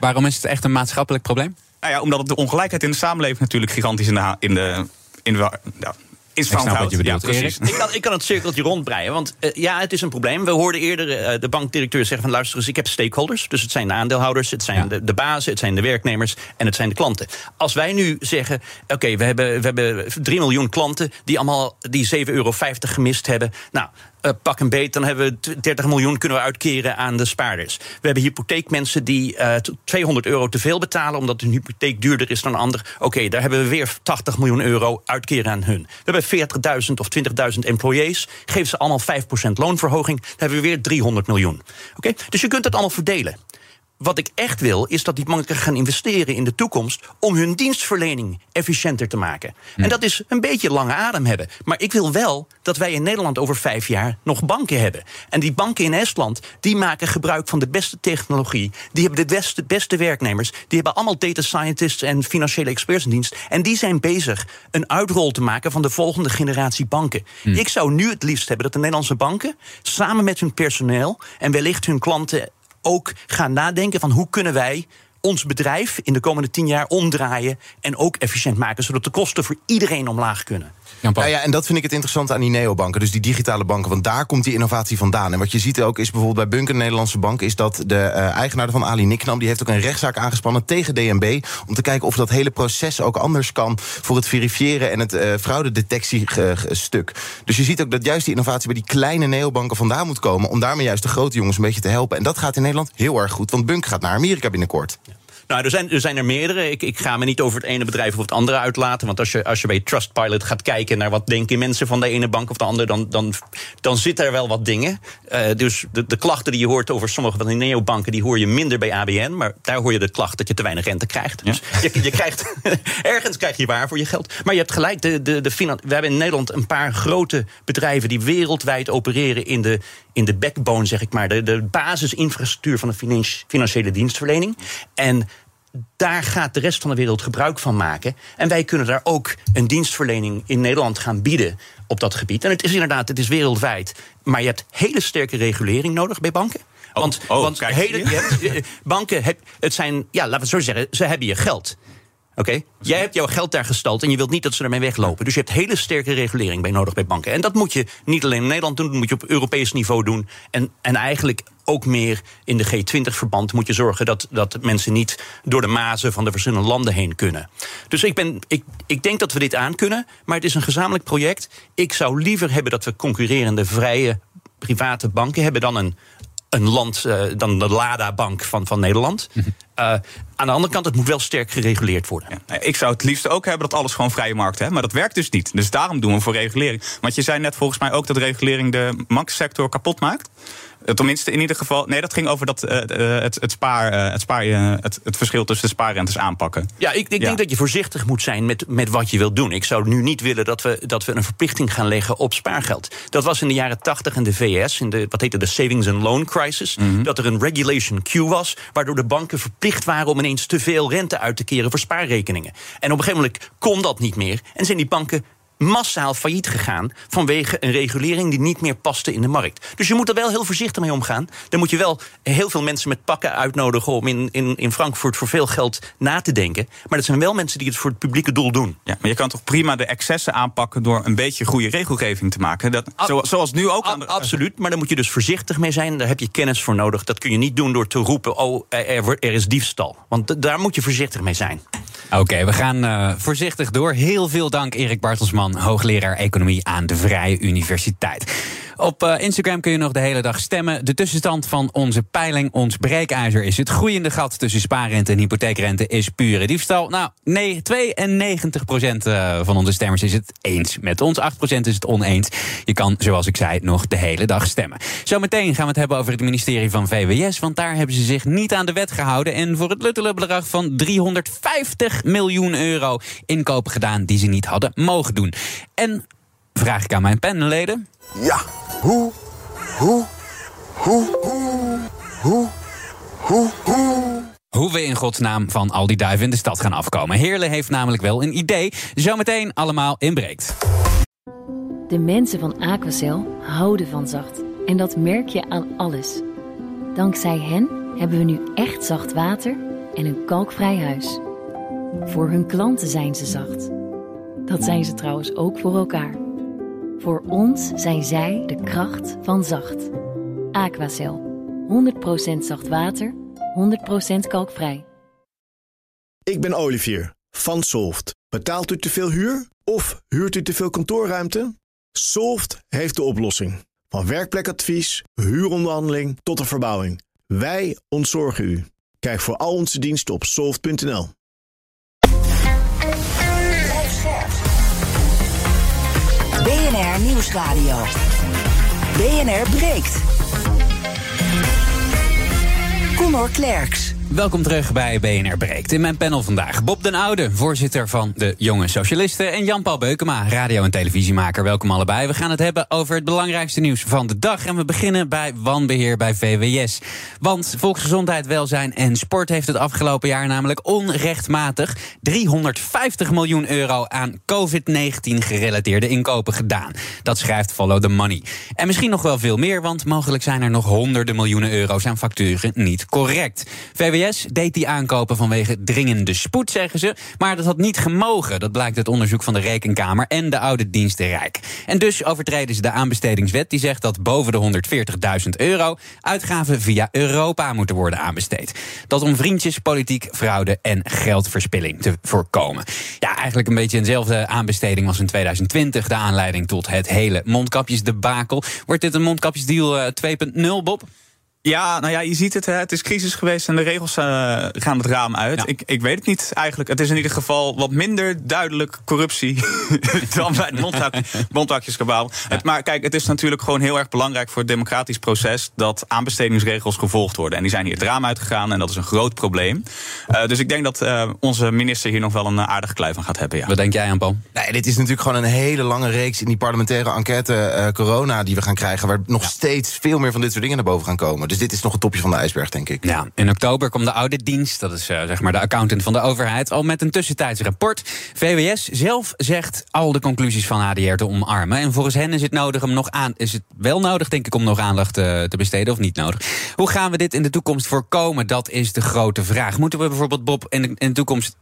Waarom is het echt een maatschappelijk probleem?
Nou ja, omdat de ongelijkheid in de samenleving natuurlijk gigantisch in de... In de, in de ja, is
ik snap wat je bedoelt.
Ja, precies. ik, kan, ik kan het cirkeltje rondbreien. Want uh, ja, het is een probleem. We hoorden eerder uh, de bankdirecteur zeggen van... luister eens, ik heb stakeholders. Dus het zijn de aandeelhouders, het zijn ja. de, de bazen... het zijn de werknemers en het zijn de klanten. Als wij nu zeggen... oké, okay, we, hebben, we hebben 3 miljoen klanten... die allemaal die 7,50 euro gemist hebben... nou, uh, pak een beet, dan hebben we 30 miljoen kunnen we uitkeren aan de spaarders. We hebben hypotheekmensen die uh, 200 euro te veel betalen omdat hun hypotheek duurder is dan een ander. Oké, daar hebben we weer 80 miljoen euro uitkeren aan hun. We hebben 40.000 of 20.000 employees. Geef ze allemaal 5% loonverhoging, dan hebben we weer 300 miljoen. Oké, dus je kunt het allemaal verdelen. Wat ik echt wil, is dat die banken gaan investeren in de toekomst om hun dienstverlening efficiënter te maken. Hm. En dat is een beetje lange adem hebben. Maar ik wil wel dat wij in Nederland over vijf jaar nog banken hebben. En die banken in Estland, die maken gebruik van de beste technologie. Die hebben de beste, beste werknemers. Die hebben allemaal data scientists en financiële experts in dienst. En die zijn bezig een uitrol te maken van de volgende generatie banken. Hm. Ik zou nu het liefst hebben dat de Nederlandse banken samen met hun personeel en wellicht hun klanten ook gaan nadenken van hoe kunnen wij ons bedrijf in de komende tien jaar omdraaien en ook efficiënt maken, zodat de kosten voor iedereen omlaag kunnen.
Nou ja, en dat vind ik het interessante aan die neobanken, dus die digitale banken, want daar komt die innovatie vandaan. En wat je ziet ook is bijvoorbeeld bij Bunker, de Nederlandse bank, is dat de uh, eigenaar van Ali Niknam, die heeft ook een rechtszaak aangespannen tegen DNB om te kijken of dat hele proces ook anders kan voor het verifiëren en het uh, fraudedetectiestuk. Dus je ziet ook dat juist die innovatie bij die kleine neobanken vandaan moet komen om daarmee juist de grote jongens een beetje te helpen. En dat gaat in Nederland heel erg goed, want Bunker gaat naar Amerika binnenkort.
Ja. Nou, er zijn, er zijn er meerdere. Ik, ik ga me niet over het ene bedrijf of het andere uitlaten. Want als je, als je bij Trustpilot gaat kijken naar wat denken mensen van de ene bank of de andere, dan, dan, dan zit er wel wat dingen. Uh, dus de, de klachten die je hoort over sommige van die neobanken, die hoor je minder bij ABN. Maar daar hoor je de klacht dat je te weinig rente krijgt. Ja. Dus je, je krijgt, ergens krijg je waar voor je geld. Maar je hebt gelijk, de, de, de finan- we hebben in Nederland een paar grote bedrijven die wereldwijd opereren in de, in de backbone, zeg ik maar. De, de basisinfrastructuur van de financiële dienstverlening. En daar gaat de rest van de wereld gebruik van maken. En wij kunnen daar ook een dienstverlening in Nederland gaan bieden op dat gebied. En het is inderdaad, het is wereldwijd. Maar je hebt hele sterke regulering nodig bij banken. Want,
oh,
want
kijk,
hele, banken, heb, het zijn, ja, laten we het zo zeggen, ze hebben je geld. Oké? Jij hebt jouw geld daar gestald en je wilt niet dat ze ermee weglopen. Dus je hebt hele sterke regulering bij nodig bij banken. En dat moet je niet alleen in Nederland doen, dat moet je op Europees niveau doen. En, en eigenlijk ook meer in de G20-verband moet je zorgen dat, dat mensen niet door de mazen van de verschillende landen heen kunnen. Dus ik, ben, ik, ik denk dat we dit aan kunnen, maar het is een gezamenlijk project. Ik zou liever hebben dat we concurrerende vrije private banken hebben dan een, een land, eh, dan de Lada-bank van, van Nederland. Eh, aan de andere kant, het moet wel sterk gereguleerd worden.
Nee, Ik zou het liefst ook hebben dat alles gewoon vrije markt heeft. Maar dat werkt dus niet. Dus daarom doen we voor regulering. Want je zei net volgens mij ook dat regulering de banksector kapot maakt. Eh, Tenminste, in ieder geval. Nee, dat ging over dat, eh, eh, het, het, spaar, het, spaar, het, het verschil tussen de spaarrentes aanpakken.
Ja, ik, ik denk dat je voorzichtig moet zijn met, met wat je wilt doen. Ik zou nu niet willen dat we, dat we een verplichting gaan leggen op spaargeld. Dat was in de jaren 80 in de VS, in de, wat heette de Savings and Loan Crisis. Dat er een regulation Q was, waardoor de banken verplicht waren om ineens te veel rente uit te keren voor spaarrekeningen. En op een gegeven moment kon dat niet meer. En zijn die banken massaal failliet gegaan vanwege een regulering die niet meer paste in de markt. Dus je moet er wel heel voorzichtig mee omgaan. Dan moet je wel heel veel mensen met pakken uitnodigen om in, in, in Frankfurt voor veel geld na te denken. Maar dat zijn wel mensen die het voor het publieke doel doen.
Ja, maar je kan toch prima de excessen aanpakken door een beetje goede regelgeving te maken. Dat, zo, zoals nu ook. aan de-
Absoluut, maar daar moet je dus voorzichtig mee zijn. Daar heb je kennis voor nodig. Dat kun je niet doen door te roepen: oh, er, er is diefstal. Want d- daar moet je voorzichtig mee zijn.
Oké, we gaan eh, voorzichtig door. Heel veel dank, Erik Bartelsman, hoogleraar economie aan de Vrije Universiteit. Op eh, Instagram kun je nog de hele dag stemmen. De tussenstand van onze peiling, ons breekijzer, is het groeiende gat tussen spaarrente en hypotheekrente is pure diefstal. Nou, nee, 92% eh, van onze stemmers is het eens met ons, 8% is het oneens. Je kan, zoals ik zei, nog de hele dag stemmen. Zometeen gaan we het hebben over het ministerie van VWS, want daar hebben ze zich niet aan de wet gehouden en voor het luttele bedrag van 350 miljoen euro inkopen gedaan die ze niet hadden mogen doen. En vraag ik aan mijn panelleden.
Ja, hoe, hoe, hoe, hoe, hoe, hoe, hoe.
Hoe we in godsnaam van al die duiven in de stad gaan afkomen. Heerle heeft namelijk wel een idee. Zometeen allemaal inbreekt.
De mensen van Aquacel houden van zacht. En dat merk je aan alles. Dankzij hen hebben we nu echt zacht water en een kalkvrij huis. Voor hun klanten zijn ze zacht. Dat zijn ze trouwens ook voor elkaar. Voor ons zijn zij de kracht van zacht. Aquacel. 100% zacht water, 100% kalkvrij.
Ik ben Olivier van Solft. Betaalt u te veel huur of huurt u te veel kantoorruimte? Solft heeft de oplossing. Van werkplekadvies, huuronderhandeling tot de verbouwing. Wij ontzorgen u. Kijk voor al onze diensten op soft.nl.
BNR Nieuwsradio. BNR breekt. Conor Klerks.
Welkom terug bij BNR Breekt. In mijn panel vandaag Bob den Oude, voorzitter van de Jonge Socialisten... en Jan-Paul Beukema, radio- en televisiemaker. Welkom allebei. We gaan het hebben over het belangrijkste nieuws van de dag. En we beginnen bij wanbeheer bij VWS. Want Volksgezondheid, Welzijn en Sport heeft het afgelopen jaar... namelijk onrechtmatig 350 miljoen euro aan COVID-19-gerelateerde inkopen gedaan. Dat schrijft Follow the Money. En misschien nog wel veel meer, want mogelijk zijn er nog honderden miljoenen euro's aan facturen niet correct. VWS deed die aankopen vanwege dringende spoed, zeggen ze. Maar dat had niet gemogen. Dat blijkt uit onderzoek van de Rekenkamer en de Oude Diensten Rijk. En dus overtreden ze de aanbestedingswet die zegt dat boven de 140.000 euro uitgaven via Europa moeten worden aanbesteed. Dat om vriendjes, politiek, fraude en geldverspilling te voorkomen. Ja, eigenlijk een beetje eenzelfde aanbesteding was in 2020 de aanleiding tot het hele mondkapjesdebakel. Wordt dit een mondkapjesdeal eh, 2.0, Bob?
Ja, nou ja, je ziet het. Hè. Het is crisis geweest en de regels eh, gaan het raam uit. Ik, ik weet het niet eigenlijk. Het is in ieder geval wat minder duidelijk corruptie dan bij het mondhak- mondhakjeskabaal. Het- Maar kijk, het is natuurlijk gewoon heel erg belangrijk voor het democratisch proces dat aanbestedingsregels gevolgd worden. En die zijn hier het raam uitgegaan en dat is een groot probleem. Eh, dus ik denk dat eh, onze minister hier nog wel een aardige klui van gaat hebben. Ja.
Wat denk jij aan, Paul?
Nee, dit is natuurlijk gewoon een hele lange reeks in die parlementaire enquête eh, corona die we gaan krijgen. Waar nog steeds veel meer van dit soort dingen naar boven gaan komen. Dus dit is nog het topje van de ijsberg, denk ik.
Ja, in oktober kwam de auditdienst, dat is uh, zeg maar de accountant van de overheid, al met een tussentijds rapport. VWS zelf zegt al de conclusies van ADR te omarmen. En volgens hen is het nodig om nog aan. Is het wel nodig, denk ik, om nog aandacht te, te besteden of niet nodig? Hoe gaan we dit in de toekomst voorkomen? Dat is de grote vraag. Moeten we bijvoorbeeld, Bob, in in de toekomst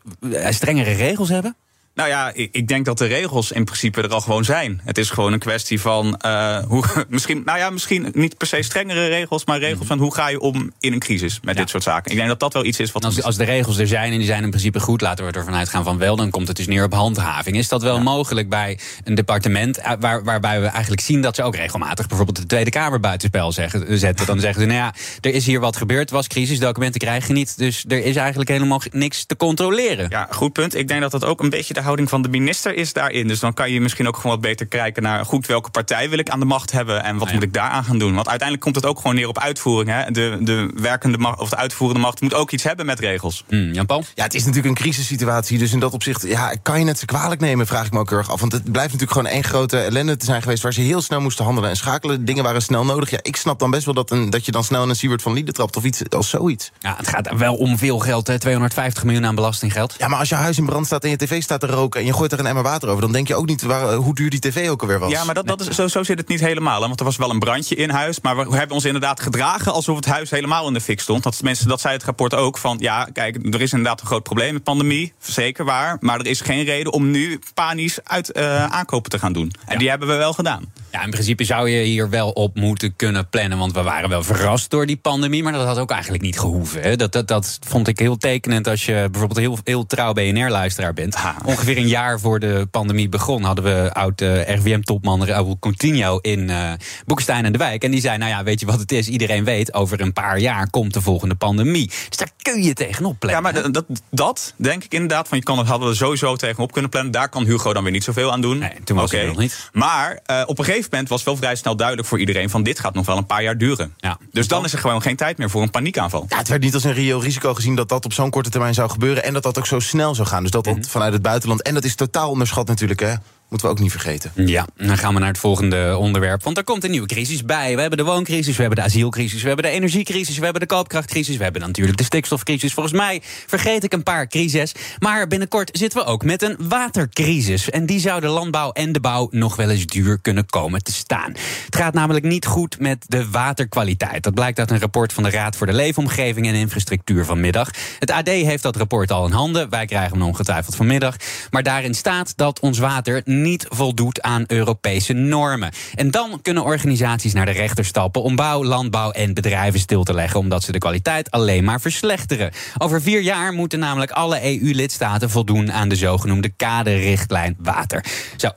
strengere regels hebben?
Nou ja, ik denk dat de regels in principe er al gewoon zijn. Het is gewoon een kwestie van uh, hoe, misschien, nou ja, misschien niet per se strengere regels, maar regels van hoe ga je om in een crisis met dit soort zaken. Ik denk dat dat wel iets is wat.
Als, als, de regels er zijn en die zijn in principe goed, laten we ervan uitgaan van wel, dan komt het dus neer op handhaving. Is dat wel ja. mogelijk bij een departement eh, waar, waarbij we eigenlijk zien dat ze ook regelmatig bijvoorbeeld de Tweede Kamer buitenspel zeggen, zetten? Dan zeggen ze, nou ja, er is hier wat gebeurd, was crisis, documenten krijg je niet, dus er is eigenlijk helemaal niks te controleren.
Ja, goed punt. Ik denk dat dat ook een beetje de houding van de minister is daarin. Dus dan kan je misschien ook gewoon wat beter kijken naar goed welke partij wil ik aan de macht hebben en wat ja. moet ik daaraan gaan doen. Want uiteindelijk komt het ook gewoon neer op uitvoering. Hè. De, de werkende macht of de uitvoerende macht moet ook iets hebben met regels.
Mm, Jan-Paul?
Ja, het is natuurlijk een crisissituatie. Dus in dat opzicht ja, kan je het ze kwalijk nemen, vraag ik me ook erg af. Want het blijft natuurlijk gewoon één grote ellende te zijn geweest waar ze heel snel moesten handelen en schakelen. Dingen waren snel nodig. Ja, ik snap dan best wel dat, een, dat je dan snel in een Siewert van Lieden trapt of iets als zoiets.
Ja, het gaat wel om veel geld, hè? 250 miljoen aan belastinggeld.
Ja, maar als je huis in brand staat en je tv staat te roken en je gooit er een emmer water over, dan denk je ook niet waar, hoe duur die tv ook alweer was.
Ja, maar dat, dat is, zo, zo zit het niet helemaal. Hè? Want er was wel een brandje in huis, maar we hebben ons inderdaad gedragen alsof het huis helemaal in de fik stond. Dat mensen, dat zei het rapport ook van, ja, kijk, er is inderdaad een groot probleem met pandemie, zeker waar, maar er is geen reden om nu panisch uit uh, aankopen te gaan doen. En ja. die hebben we wel gedaan.
Ja, in principe zou je hier wel op moeten kunnen plannen. Want we waren wel verrast door die pandemie. Maar dat had ook eigenlijk niet gehoeven. Hè. Dat, dat, dat vond ik heel tekenend als je bijvoorbeeld heel, heel trouw BNR-luisteraar bent. Ha. Ongeveer een jaar voor de pandemie begon... hadden we oud uh, RVM-topman Raúl Coutinho in uh, Boekestein en de Wijk. En die zei, nou ja, weet je wat het is? Iedereen weet, over een paar jaar komt de volgende pandemie. Dus daar kun je tegenop plannen.
Ja, maar dat, dat denk ik inderdaad. Van je kan hadden we sowieso tegenop kunnen plannen. Daar kan Hugo dan weer niet zoveel aan doen.
Nee, toen was okay. het nog niet.
Maar uh, op een gegeven moment was wel vrij snel duidelijk voor iedereen... van dit gaat nog wel een paar jaar duren.
Ja.
Dus dan is er gewoon geen tijd meer voor een paniekaanval.
Ja, het werd niet als een reëel risico gezien dat dat op zo'n korte termijn zou gebeuren... en dat dat ook zo snel zou gaan. Dus dat, dat mm -hmm. vanuit het buitenland... en dat is totaal onderschat natuurlijk, hè. Moeten we ook niet vergeten.
Ja, dan gaan we naar het volgende onderwerp. Want er komt een nieuwe crisis bij. We hebben de wooncrisis, we hebben de asielcrisis... we hebben de energiecrisis, we hebben de koopkrachtcrisis... we hebben natuurlijk de stikstofcrisis. Volgens mij vergeet ik een paar crises. Maar binnenkort zitten we ook met een watercrisis. En die zou de landbouw en de bouw nog wel eens duur kunnen komen te staan. Het gaat namelijk niet goed met de waterkwaliteit. Dat blijkt uit een rapport van de Raad voor de Leefomgeving en Infrastructuur vanmiddag. Het AD heeft dat rapport al in handen. Wij krijgen hem ongetwijfeld vanmiddag. Maar daarin staat dat ons water niet voldoet aan Europese normen. En dan kunnen organisaties naar de rechter stappen om bouw, landbouw en bedrijven stil te leggen, omdat ze de kwaliteit alleen maar verslechteren. Over vier jaar moeten namelijk alle EU-lidstaten voldoen aan de zogenoemde kaderrichtlijn water. Zo.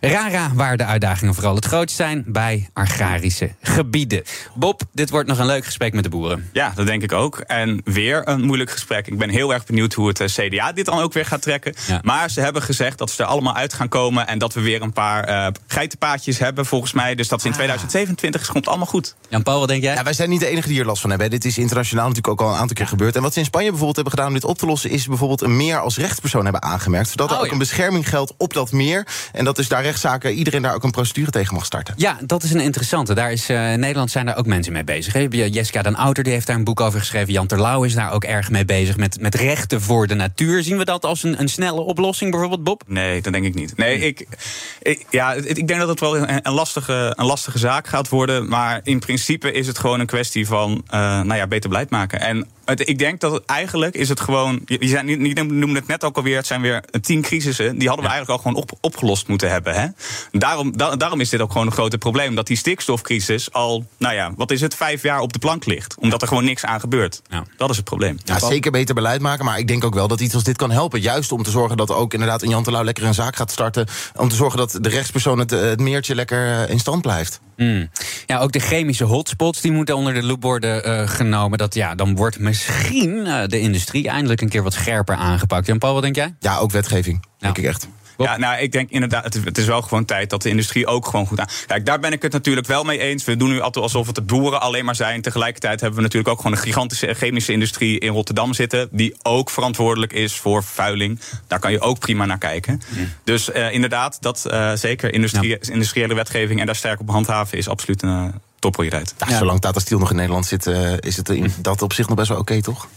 Rara, waar de uitdagingen vooral het grootst zijn bij agrarische gebieden. Bob, dit wordt nog een leuk gesprek met de boeren.
Ja, dat denk ik ook. En weer een moeilijk gesprek. Ik ben heel erg benieuwd hoe het CDA dit dan ook weer gaat trekken. Ja. Maar ze hebben gezegd dat ze er allemaal uit gaan komen en dat we weer een paar uh, geitenpaadjes hebben, volgens mij. Dus dat is in ah. 2027 komt allemaal goed.
Jan-Paul, wat denk jij?
Ja, wij zijn niet de enige die hier last van hebben. Dit is internationaal natuurlijk ook al een aantal keer gebeurd. En wat ze in Spanje bijvoorbeeld hebben gedaan om dit op te lossen, is bijvoorbeeld een meer als rechtspersoon hebben aangemerkt. Zodat er oh, ook ja. een bescherming geldt op dat meer. En dat is daar rechtszaken, iedereen daar ook een procedure tegen mag starten.
Ja, dat is een interessante. Daar is, uh, in Nederland zijn daar ook mensen mee bezig. He. Jessica dan Outer die heeft daar een boek over geschreven. Jan Terlouw is daar ook erg mee bezig met, met rechten voor de natuur. Zien we dat als een, een snelle oplossing bijvoorbeeld, Bob?
Nee, dat denk ik niet. Nee, ik, ik, ja, ik denk dat het wel een, een, lastige, een lastige zaak gaat worden. Maar in principe is het gewoon een kwestie van uh, nou ja, beter beleid maken. En het, ik denk dat het eigenlijk is het gewoon. Je, zijn, niet, niet noemde het net ook alweer. Het zijn weer tien crisissen. Die hadden we eigenlijk al gewoon op, opgelost moeten hebben. Hè? Daarom, da, daarom is dit ook gewoon een groot probleem. Dat die stikstofcrisis al, nou ja, wat is het, vijf jaar op de plank ligt. Omdat er gewoon niks aan gebeurt. Ja. Dat is het probleem.
Ja, zeker beter beleid maken. Maar ik denk ook wel dat iets als dit kan helpen. Juist om te zorgen dat ook inderdaad een Jan Terlouw lekker een zaak gaat starten. Om te zorgen dat de rechtspersoon het, het meertje lekker in stand blijft.
Mm. Ja, ook de chemische hotspots die moeten onder de loep worden uh, genomen. Dat, ja, dan wordt misschien uh, de industrie eindelijk een keer wat scherper aangepakt. Jan Paul, wat denk jij?
Ja, ook wetgeving, ja. denk ik echt.
Ja, nou, ik denk inderdaad, het is, het is wel gewoon tijd dat de industrie ook gewoon goed aan. Kijk, daar ben ik het natuurlijk wel mee eens. We doen nu altijd alsof het de boeren alleen maar zijn. Tegelijkertijd hebben we natuurlijk ook gewoon een gigantische chemische industrie in Rotterdam zitten. Die ook verantwoordelijk is voor vervuiling. Daar kan je ook prima naar kijken. Mm. Dus uh, inderdaad, dat uh, zeker industrie, ja. industriële wetgeving en daar sterk op handhaven is absoluut een toprol rijdt.
Ja, Zolang Tata Steel nog in Nederland zit, is het in dat op zich nog best wel oké, toch?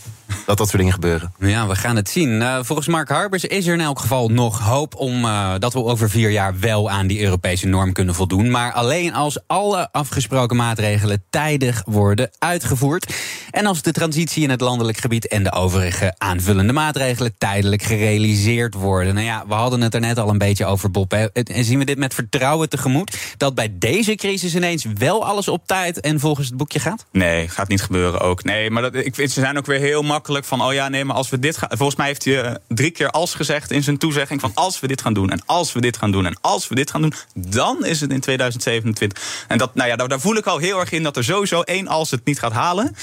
Dat dat soort dingen gebeuren.
Ja, we gaan het zien. Uh, volgens Mark Harbers is er in elk geval nog hoop om uh, dat we over vier jaar wel aan die Europese norm kunnen voldoen. Maar alleen als alle afgesproken maatregelen tijdig worden uitgevoerd. En als de transitie in het landelijk gebied en de overige aanvullende maatregelen tijdelijk gerealiseerd worden. Nou ja, we hadden het er net al een beetje over, Bob. Hè. En zien we dit met vertrouwen tegemoet? Dat bij deze crisis ineens wel alles op tijd en volgens het boekje gaat?
Nee, gaat niet gebeuren ook. Nee, maar dat, ik vind, ze zijn ook weer heel makkelijk van, oh ja, nee, maar als we dit gaan. Volgens mij heeft hij uh, drie keer als gezegd in zijn toezegging: van als we dit gaan doen, en als we dit gaan doen, en als we dit gaan doen, dan is het in 2027. En dat, nou ja, daar, daar voel ik al heel erg in dat er sowieso één als het niet gaat halen.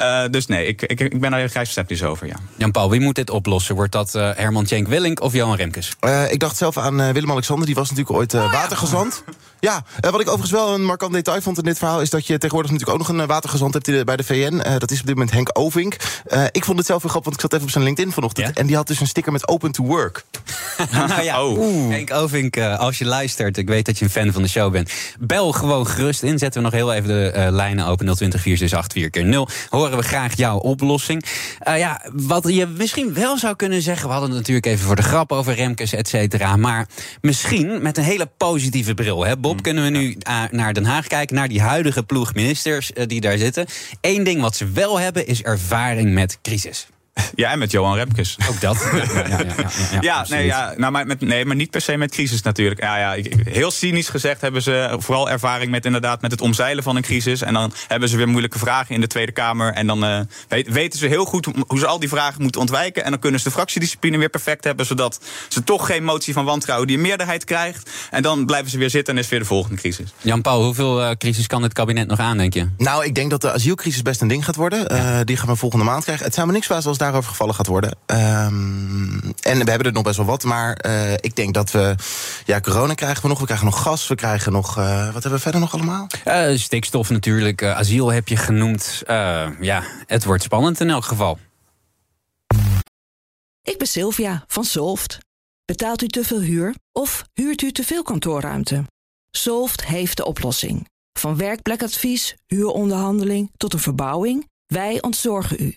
Uh, dus nee, ik, ik, ik ben daar heel sceptisch over. Ja.
Jan-Paul, wie moet dit oplossen? Wordt dat uh, Herman Tjenk Willink of Johan Remkes?
ik dacht zelf aan Willem-Alexander, die was natuurlijk ooit oh, watergezant. Ja, ja wat ik overigens wel een markant detail vond in dit verhaal... is dat je tegenwoordig natuurlijk ook nog een watergezant hebt bij de VN. dat is op dit moment Henk Ovink. ik vond het zelf wel grappig, want ik zat even op zijn LinkedIn vanochtend. En die had dus een sticker met Open to Work.
nou ja, oh. Henk Ovink, uh, als je luistert, ik weet dat je een fan van de show bent. Bel gewoon gerust in. Zetten we nog heel even de uh, lijnen open 020 468 4 0 Horen we graag jouw oplossing. Uh, ja, wat je misschien wel zou kunnen zeggen... we hadden het natuurlijk even voor de grap over Remkes, et cetera. Maar misschien met een hele positieve bril. Hè? Bob, mm, kunnen we nu naar Den Haag kijken... naar die huidige ploegministers die daar zitten. Eén ding wat ze wel hebben is ervaring met crisis.
Ja, en met Johan Remkes.
Ook dat.
ja, ja, ja, ja, ja nee, ja nou, maar, met, nee, maar niet per se met crisis natuurlijk. Ja, ja, heel cynisch gezegd hebben ze vooral ervaring met inderdaad met het omzeilen van een crisis. En dan hebben ze weer moeilijke vragen in de Tweede Kamer. En dan uh, weten ze heel goed hoe ze al die vragen moeten ontwijken. En dan kunnen ze de fractiediscipline weer perfect hebben. Zodat ze toch geen motie van wantrouwen die een meerderheid krijgt. En dan blijven ze weer zitten en is weer de volgende crisis.
Jan-Paul, hoeveel uh, crisis kan het kabinet nog aan, denk je?
Nou, ik denk dat de asielcrisis best een ding gaat worden. Uh, die gaan we volgende maand krijgen. Het zou me niks verbazen als daarover gevallen gaat worden. Um, en we hebben er nog best wel wat. Maar uh, ik denk dat we. Ja, corona krijgen we nog. We krijgen nog gas. We krijgen nog. Uh, wat hebben we verder nog allemaal?
Uh, stikstof natuurlijk. asiel heb je genoemd. ja, het wordt spannend in elk geval.
Ik ben Sylvia van Solft. Betaalt u te veel huur of huurt u te veel kantoorruimte? Solft heeft de oplossing. Van werkplekadvies, huuronderhandeling tot een verbouwing, wij ontzorgen u.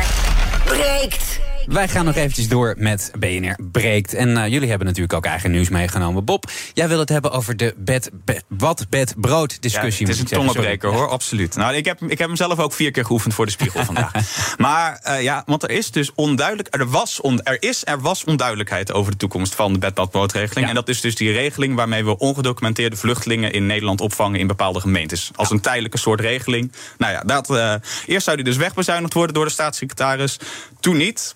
breekt.
Wij gaan nog eventjes door met BNR Breekt. En uh, jullie hebben natuurlijk ook eigen nieuws meegenomen. Bob, jij wil het hebben over de bed, bed, wat, bed, brood discussie.
Ja, het is een tongenbreker hoor, absoluut. Nou, ik, heb, ik heb hem zelf ook vier keer geoefend voor de spiegel vandaag. Maar uh, ja, want er is dus onduidelijk, er, was on, er is, er was onduidelijkheid over de toekomst van de bed, bad, broodregeling. En dat is dus die regeling waarmee we ongedocumenteerde vluchtelingen in Nederland opvangen in bepaalde gemeentes. Als een tijdelijke soort regeling. Nou ja, dat, uh, eerst zou die dus wegbezuinigd worden door de staatssecretaris. Toen niet.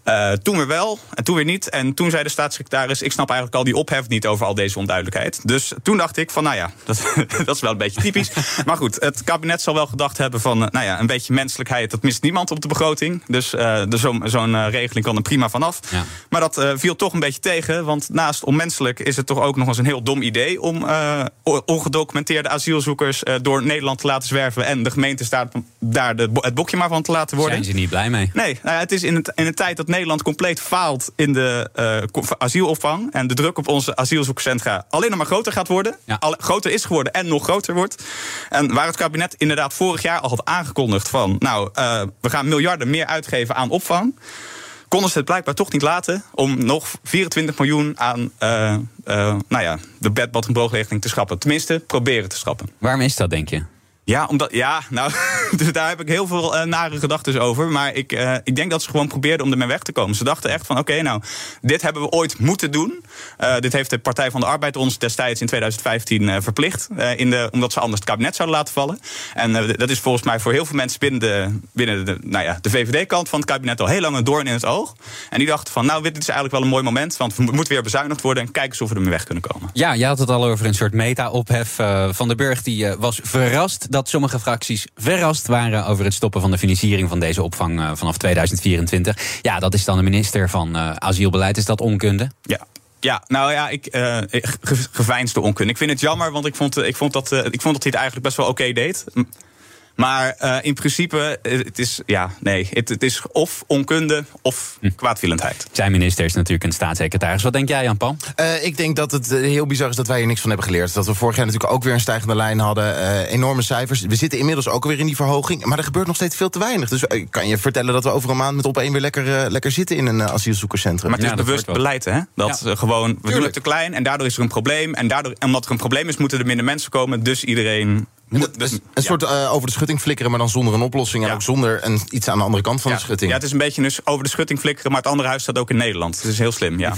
Uh, toen weer wel en toen weer niet. En toen zei de staatssecretaris: Ik snap eigenlijk al die ophef niet over al deze onduidelijkheid. Dus toen dacht ik: van nou ja, dat, dat is wel een beetje typisch. maar goed, het kabinet zal wel gedacht hebben: van nou ja, een beetje menselijkheid, dat mist niemand op de begroting. Dus uh, zo'n zo uh, regeling kan er prima vanaf. Ja. Maar dat viel toch een beetje tegen. Want naast onmenselijk is het toch ook nog eens een heel dom idee om ongedocumenteerde asielzoekers door Nederland te laten zwerven. En de gemeente staat daar de, het bokje maar van te laten worden.
Zijn ze niet blij mee?
Nee, nou ja, het is in, het, in een tijd dat Nederland compleet faalt in de uh, asielopvang. En de druk op onze asielzoekcentra alleen nog maar groter gaat worden. Ja. Al, groter is geworden en nog groter wordt. En waar het kabinet inderdaad vorig jaar al had aangekondigd van... nou, uh, we gaan miljarden meer uitgeven aan opvang konden ze het blijkbaar toch niet laten om nog 24 miljoen aan uh, uh, nou ja, de bedbad- en te schrappen. Tenminste, proberen te schrappen.
Waarom is dat, denk je?
Ja, omdat, ja nou, dus daar heb ik heel veel uh, nare gedachten over. Maar ik, uh, ik denk dat ze gewoon probeerden om ermee weg te komen. Ze dachten echt van, oké, nou, dit hebben we ooit moeten doen. Uh, dit heeft de Partij van de Arbeid ons destijds in 2015 verplicht. in de, omdat ze anders het kabinet zouden laten vallen. En dat is volgens mij voor heel veel mensen binnen de, binnen de, nou ja, de VVD-kant van het kabinet al heel lang een doorn in het oog. En die dachten van, nou, dit is eigenlijk wel een mooi moment. Want we moeten weer bezuinigd worden en kijken of we ermee weg kunnen komen.
Ja, je had het al over een soort meta-ophef. van de Burg die was verrast dat sommige fracties verrast waren over het stoppen van de financiering van deze opvang eh, vanaf 2024. Ja, dat is dan de minister van uh, Asielbeleid. Is dat onkunde?
Ja. Ja, nou ja, ik, uh, geveinsde onkunde. Ik vind het jammer, want ik vond, ik vond, dat, ik vond dat hij het eigenlijk best wel oké deed. Maar uh, in principe, het is, ja, nee, het, het is of onkunde of hm. kwaadwillendheid.
Zijn minister is natuurlijk een staatssecretaris. Wat denk jij, Jan-Paul?
Uh, ik denk dat het heel bizar is dat wij hier niks van hebben geleerd. Dat we vorig jaar natuurlijk ook weer een stijgende lijn hadden. Uh, enorme cijfers. We zitten inmiddels ook weer in die verhoging. Maar er gebeurt nog steeds veel te weinig. Dus ik kan je vertellen dat we over een maand met op één weer lekker, lekker zitten in een asielzoekerscentrum.
Maar het is bewust beleid, hè? Dat ja. gewoon, we Tuurlijk. doen het te klein en daardoor is er een probleem. En daardoor, omdat er een probleem is, moeten er minder mensen komen. Dus iedereen
dus, een soort uh, over de schutting flikkeren, maar dan zonder een oplossing. En ook zonder een, iets aan de andere kant van
ja.
de schutting.
Ja, het is een beetje dus over de schutting flikkeren, maar het andere huis staat ook in Nederland. Het is heel slim, ja.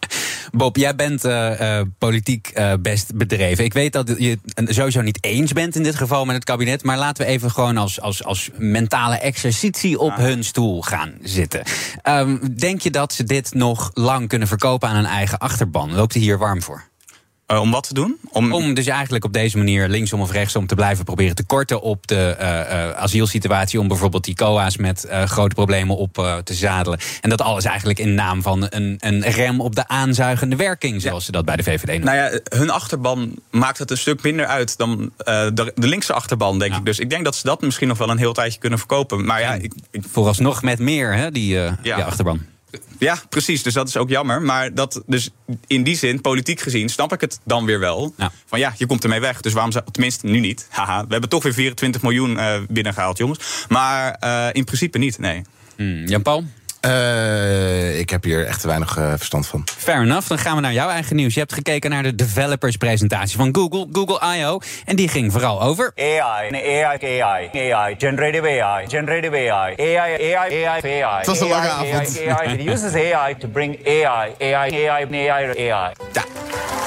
Bob, jij bent uh, uh, politiek best bedreven. Ik weet dat je het sowieso niet eens bent in dit geval met het kabinet. Maar laten we even gewoon als, als, als mentale exercitie op hun stoel gaan zitten. Um, denk je dat ze dit nog lang kunnen verkopen aan een eigen achterban? Loopt hij hier warm voor?
Uh, om wat te doen?
Om... om... dus eigenlijk op deze manier linksom of rechtsom te blijven proberen te korten op de uh, uh, asielsituatie. Om bijvoorbeeld die COA's met grote problemen op te zadelen. En dat alles eigenlijk in naam van een, een rem op de aanzuigende werking, zoals ja. ze dat bij de VVD noemen.
Nou ja, hun achterban maakt het een stuk minder uit dan de, de, linkse achterban, denk ik. Dus ik denk dat ze dat misschien nog wel een heel tijdje kunnen verkopen. Maar ja, ik,
ik... vooralsnog met meer, hè, die, ja. die achterban.
Ja, precies. Dus dat is ook jammer. Maar dat, dus in die zin, politiek gezien, snap ik het dan weer wel. Ja. Van ja, je komt ermee weg. Dus waarom zou. Tenminste, nu niet. Haha, we hebben toch weer 24 miljoen uh, binnengehaald, jongens. Maar uh, in principe niet, nee.
Hmm. Jan-Paul?
Uh, ik heb hier echt te weinig uh, verstand van.
Fair enough. Dan gaan we naar jouw eigen nieuws. Je hebt gekeken naar de developers-presentatie van Google, Google I.O. En die ging vooral over...
AI, AI, AI, AI, generative AI, generative AI, AI, AI, AI, AI.
Het was een lange avond.
AI, AI. It uses AI to bring AI, AI, AI, AI, AI.
Ja.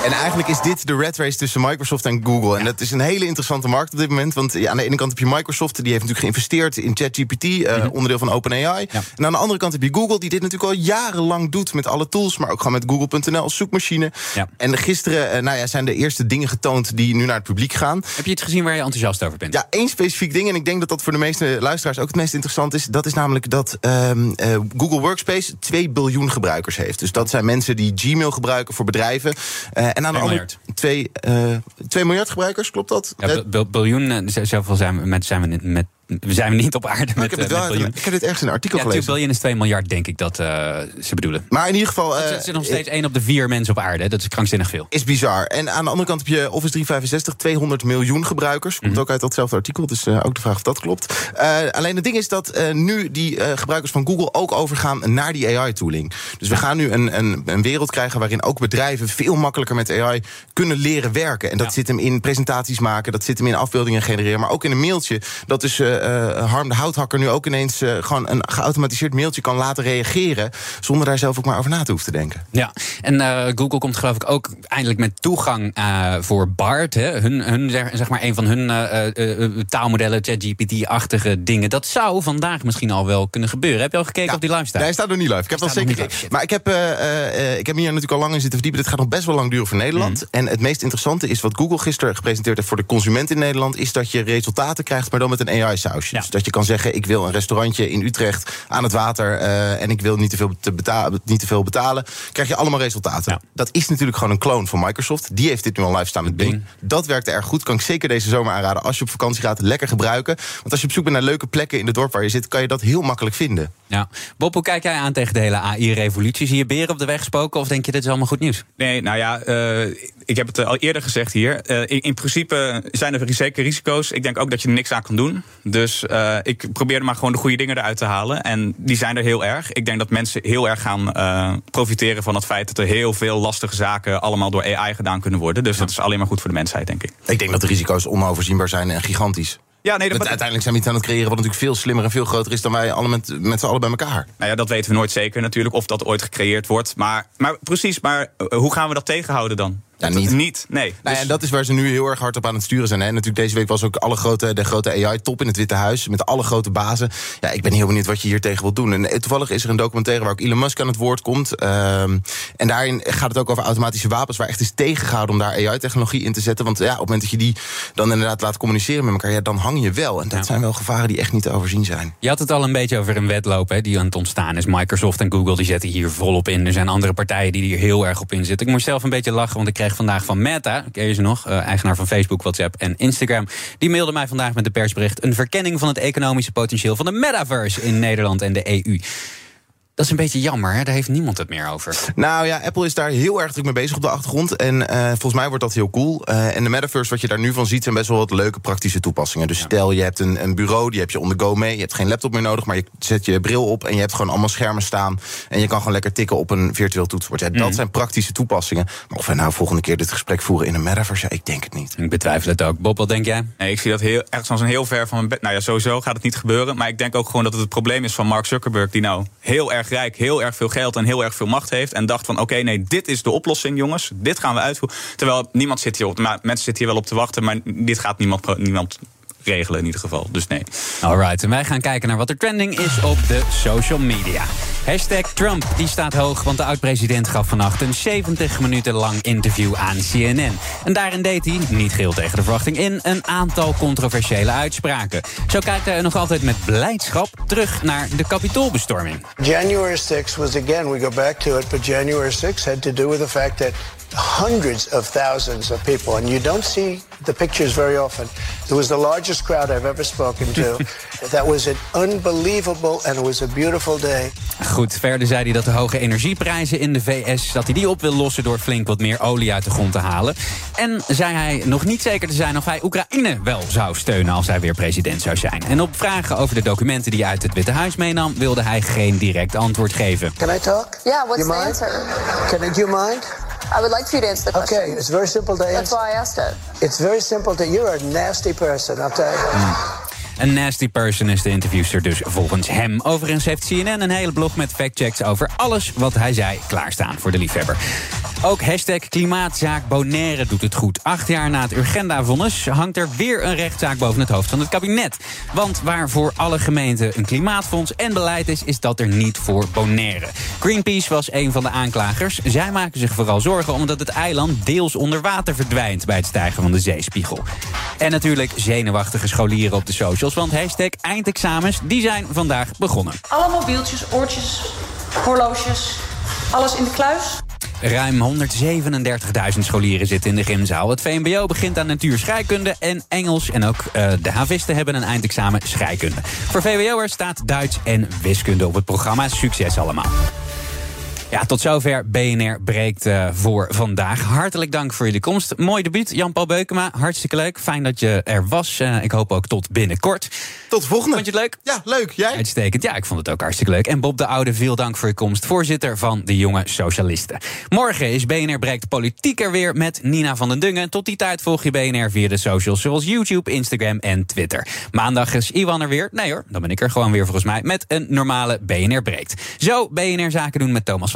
En eigenlijk is dit de red race tussen Microsoft en Google. En dat is een hele interessante markt op dit moment. Want ja, aan de ene kant heb je Microsoft, die heeft natuurlijk geïnvesteerd in ChatGPT, uh, mm -hmm. onderdeel van OpenAI. Ja. En aan de andere kant heb je Google, die dit natuurlijk al jarenlang doet met alle tools, maar ook gewoon met Google.nl als zoekmachine. Ja. En gisteren uh, nou ja, zijn de eerste dingen getoond die nu naar het publiek gaan.
Heb je iets gezien waar je enthousiast over bent?
Ja, één specifiek ding. En ik denk dat dat voor de meeste luisteraars ook het meest interessant is. Dat is namelijk dat um, uh, Google Workspace 2 biljoen gebruikers heeft. Dus dat zijn mensen die Gmail gebruiken voor bedrijven. Uh, en aan de andere 2 uh, miljard gebruikers, klopt dat?
Ja, biljoen, zoveel zijn we, met, zijn we met we zijn niet op aarde met,
ik, heb
uh,
met ik heb dit ergens in een artikel
ja,
gelezen.
biljoen is 2 miljard, denk ik dat uh, ze bedoelen.
Maar in ieder geval...
Uh, het is nog steeds 1 op de 4 mensen op aarde. Dat is krankzinnig veel.
Is bizar. En aan de andere kant heb je Office 365, 200 miljoen gebruikers. Komt mm -hmm. ook uit datzelfde artikel, dus ook de vraag of dat klopt. alleen het ding is dat nu die gebruikers van Google ook overgaan naar die AI-tooling. Dus we gaan nu een, een, een, wereld krijgen waarin ook bedrijven veel makkelijker met AI kunnen leren werken. En dat ja. zit hem in presentaties maken, dat zit hem in afbeeldingen genereren, maar ook in een mailtje. Dat is Harm de houthakker nu ook ineens uh, gewoon een geautomatiseerd mailtje kan laten reageren. zonder daar zelf ook maar over na te hoeven te denken.
Ja, en uh, Google komt geloof ik ook eindelijk met toegang voor BART. Hè. Hun, hun, zeg maar, een van hun taalmodellen, ChatGPT-achtige dingen. Dat zou vandaag misschien al wel kunnen gebeuren. Heb je al gekeken
ja,
op die live staat?
Nee, hij staat nog niet live. Ik heb al zeker gekeken. Maar ik heb, ik heb hier natuurlijk al lang in zitten verdiepen. Dit gaat nog best wel lang duren voor Nederland. Mm. En het meest interessante is wat Google gisteren gepresenteerd heeft voor de consument in Nederland. Is dat je resultaten krijgt, maar dan met een Ja. Dus dat je kan zeggen: ik wil een restaurantje in Utrecht aan het water uh, en ik wil niet te veel, te betalen, niet te veel betalen. Krijg je allemaal resultaten. Ja. Dat is natuurlijk gewoon een kloon van Microsoft. Die heeft dit nu al live staan met Bing. Bing. Dat werkt erg goed. Kan ik zeker deze zomer aanraden. Als je op vakantie gaat, lekker gebruiken. Want als je op zoek bent naar leuke plekken in het dorp waar je zit, kan je dat heel makkelijk vinden.
Ja. Bob, hoe kijk jij aan tegen de hele AI-revolutie? Zie je beren op de weg spoken of denk je dit is allemaal goed nieuws?
Nee, nou ja, uh, ik heb het al eerder gezegd hier. Uh, in, in, principe zijn er zeker risico's. Ik denk ook dat je er niks aan kan doen. Dus uh, ik probeer er maar gewoon de goede dingen eruit te halen. En die zijn er heel erg. Ik denk dat mensen heel erg gaan uh, profiteren van het feit dat er heel veel lastige zaken allemaal door AI gedaan kunnen worden. Dus ja. dat is alleen maar goed voor de mensheid, denk ik.
Ik denk dat de risico's onoverzienbaar zijn en gigantisch.
Ja, nee, dat
uiteindelijk zijn we iets aan het creëren wat natuurlijk veel slimmer en veel groter is dan wij alle met, met z'n allen bij elkaar.
Nou ja, dat weten we nooit zeker natuurlijk of dat ooit gecreëerd wordt. Maar, maar precies, maar hoe gaan we dat tegenhouden dan?
Ja, niet.
Niet, nee.
Nou ja, en dat is waar ze nu heel erg hard op aan het sturen zijn. Hè. Natuurlijk deze week was ook alle grote, de grote AI-top in het Witte Huis... met alle grote bazen. Ja, ik ben heel benieuwd wat je hier tegen wilt doen. En eh, toevallig is er een documentaire waar ook Elon Musk aan het woord komt. Ehm, en daarin gaat het ook over automatische wapens... waar echt is tegengehouden om daar AI-technologie in te zetten. Want ja, op het moment dat je die dan inderdaad laat communiceren met elkaar... Ja, dan hang je wel. En dat zijn wel gevaren die echt niet te overzien zijn.
Je had het al een beetje over een wedloop hè, die aan het ontstaan is. Microsoft en Google die zetten hier volop in. Er zijn andere partijen die hier heel erg op inzitten. Ik moest zelf een beetje lachen, want ik kreeg vandaag van Meta... ken je nog, uh, eigenaar van Facebook, WhatsApp en Instagram... die mailde mij vandaag met de persbericht... een verkenning van het economische potentieel van de metaverse in Nederland en de EU. Dat is een beetje jammer, hè? daar heeft niemand het meer over.
Nou ja, Apple is daar heel erg druk mee bezig op de achtergrond. En uh, volgens mij wordt dat heel cool. Uh, en de metaverse, wat je daar nu van ziet, zijn best wel wat leuke praktische toepassingen. Dus stel, je hebt een, een, bureau, die heb je on the go mee. Je hebt geen laptop meer nodig, maar je zet je bril op... en je hebt gewoon allemaal schermen staan. En je kan gewoon lekker tikken op een virtueel toetsenbord. Ja, dat mm. zijn praktische toepassingen. Maar of we nou volgende keer dit gesprek voeren in een metaverse... Ja, ik denk het niet.
Ik betwijfel het ook. Bob, wat denk jij?
Nee, ik zie dat heel, echt als een heel ver van mijn bed. Nou ja, sowieso gaat het niet gebeuren. Maar ik denk ook gewoon dat het het probleem is van Mark Zuckerberg... die nou heel erg rijk, heel erg veel geld en heel erg veel macht heeft. En dacht van oké, nee, dit is de oplossing, jongens. Dit gaan we uitvoeren. Terwijl niemand zit hier op. Maar mensen zitten hier wel op te wachten, maar dit gaat niemand, niemand regelen in ieder geval. Dus nee.
Alright, en wij gaan kijken naar wat er trending is op de social media. Hashtag Trump, die staat hoog, want de oud-president gaf vannacht een 70 minuten lang interview aan CNN. En daarin deed hij, niet geheel tegen de verwachting in, een aantal controversiële uitspraken. Zo kijkt hij nog altijd met blijdschap terug naar de kapitoolbestorming.
January 6 was again, we go back to it, but January 6 had to do with the fact that hundreds of thousands of people, and you don't see the pictures very often. It was the largest crowd I've ever spoken to. that was an unbelievable and it was a beautiful day.
Goed, verder zei hij dat de hoge energieprijzen in de VS... dat hij die op wil lossen door flink wat meer olie uit de grond te halen. En zei hij nog niet zeker te zijn of hij Oekraïne wel zou steunen... als hij weer president zou zijn. En op vragen over de documenten die hij uit het Witte Huis meenam... wilde hij geen direct antwoord geven.
Can I talk?
Yeah, what's
you
the
mind?
answer?
Can I, do you mind?
I would like for you to answer the question.
Okay, it's very simple to answer.
That's why I asked it.
It's very simple to. You're a nasty person, I'll tell you. Mm.
Een nasty person is de interviewster dus volgens hem. Overigens heeft CNN een hele blog met factchecks over alles wat hij zei klaarstaan voor de liefhebber. Ook hashtag klimaatzaak Bonaire doet het goed. Acht jaar na het Urgenda-vonnis hangt er weer een rechtszaak boven het hoofd van het kabinet. Want waar voor alle gemeenten een klimaatfonds en beleid is, is dat er niet voor Bonaire. Greenpeace was een van de aanklagers. Zij maken zich vooral zorgen omdat het eiland deels onder water verdwijnt bij het stijgen van de zeespiegel. En natuurlijk zenuwachtige scholieren op de socials, want hashtag eindexamens die zijn vandaag begonnen.
Alle mobieltjes, oortjes, horloges, alles in de kluis.
Ruim 137.000 scholieren zitten in de gymzaal. Het VMBO begint aan natuur scheikunde en Engels. En ook uh, de havisten hebben een eindexamen scheikunde. Voor VWO'ers staat Duits en wiskunde op het programma. Succes allemaal. Ja, tot zover BNR breekt uh, voor vandaag. Hartelijk dank voor jullie komst. Mooi debuut, Jan-Paul Beukema. Hartstikke leuk. Fijn dat je er was. Uh, ik hoop ook tot binnenkort.
Tot de volgende.
Vond je het leuk?
Ja, leuk. Jij?
Uitstekend. Ja, ik vond het ook hartstikke leuk. En Bob de Oude, veel dank voor je komst. Voorzitter van de Jonge Socialisten. Morgen is BNR breekt politiek er weer met Nina van den Dungen. Tot die tijd volg je BNR via de socials zoals YouTube, Instagram en Twitter. Maandag is Iwan er weer. Nee hoor, dan ben ik er gewoon weer volgens mij met een normale BNR breekt. Zo BNR Zaken doen met Thomas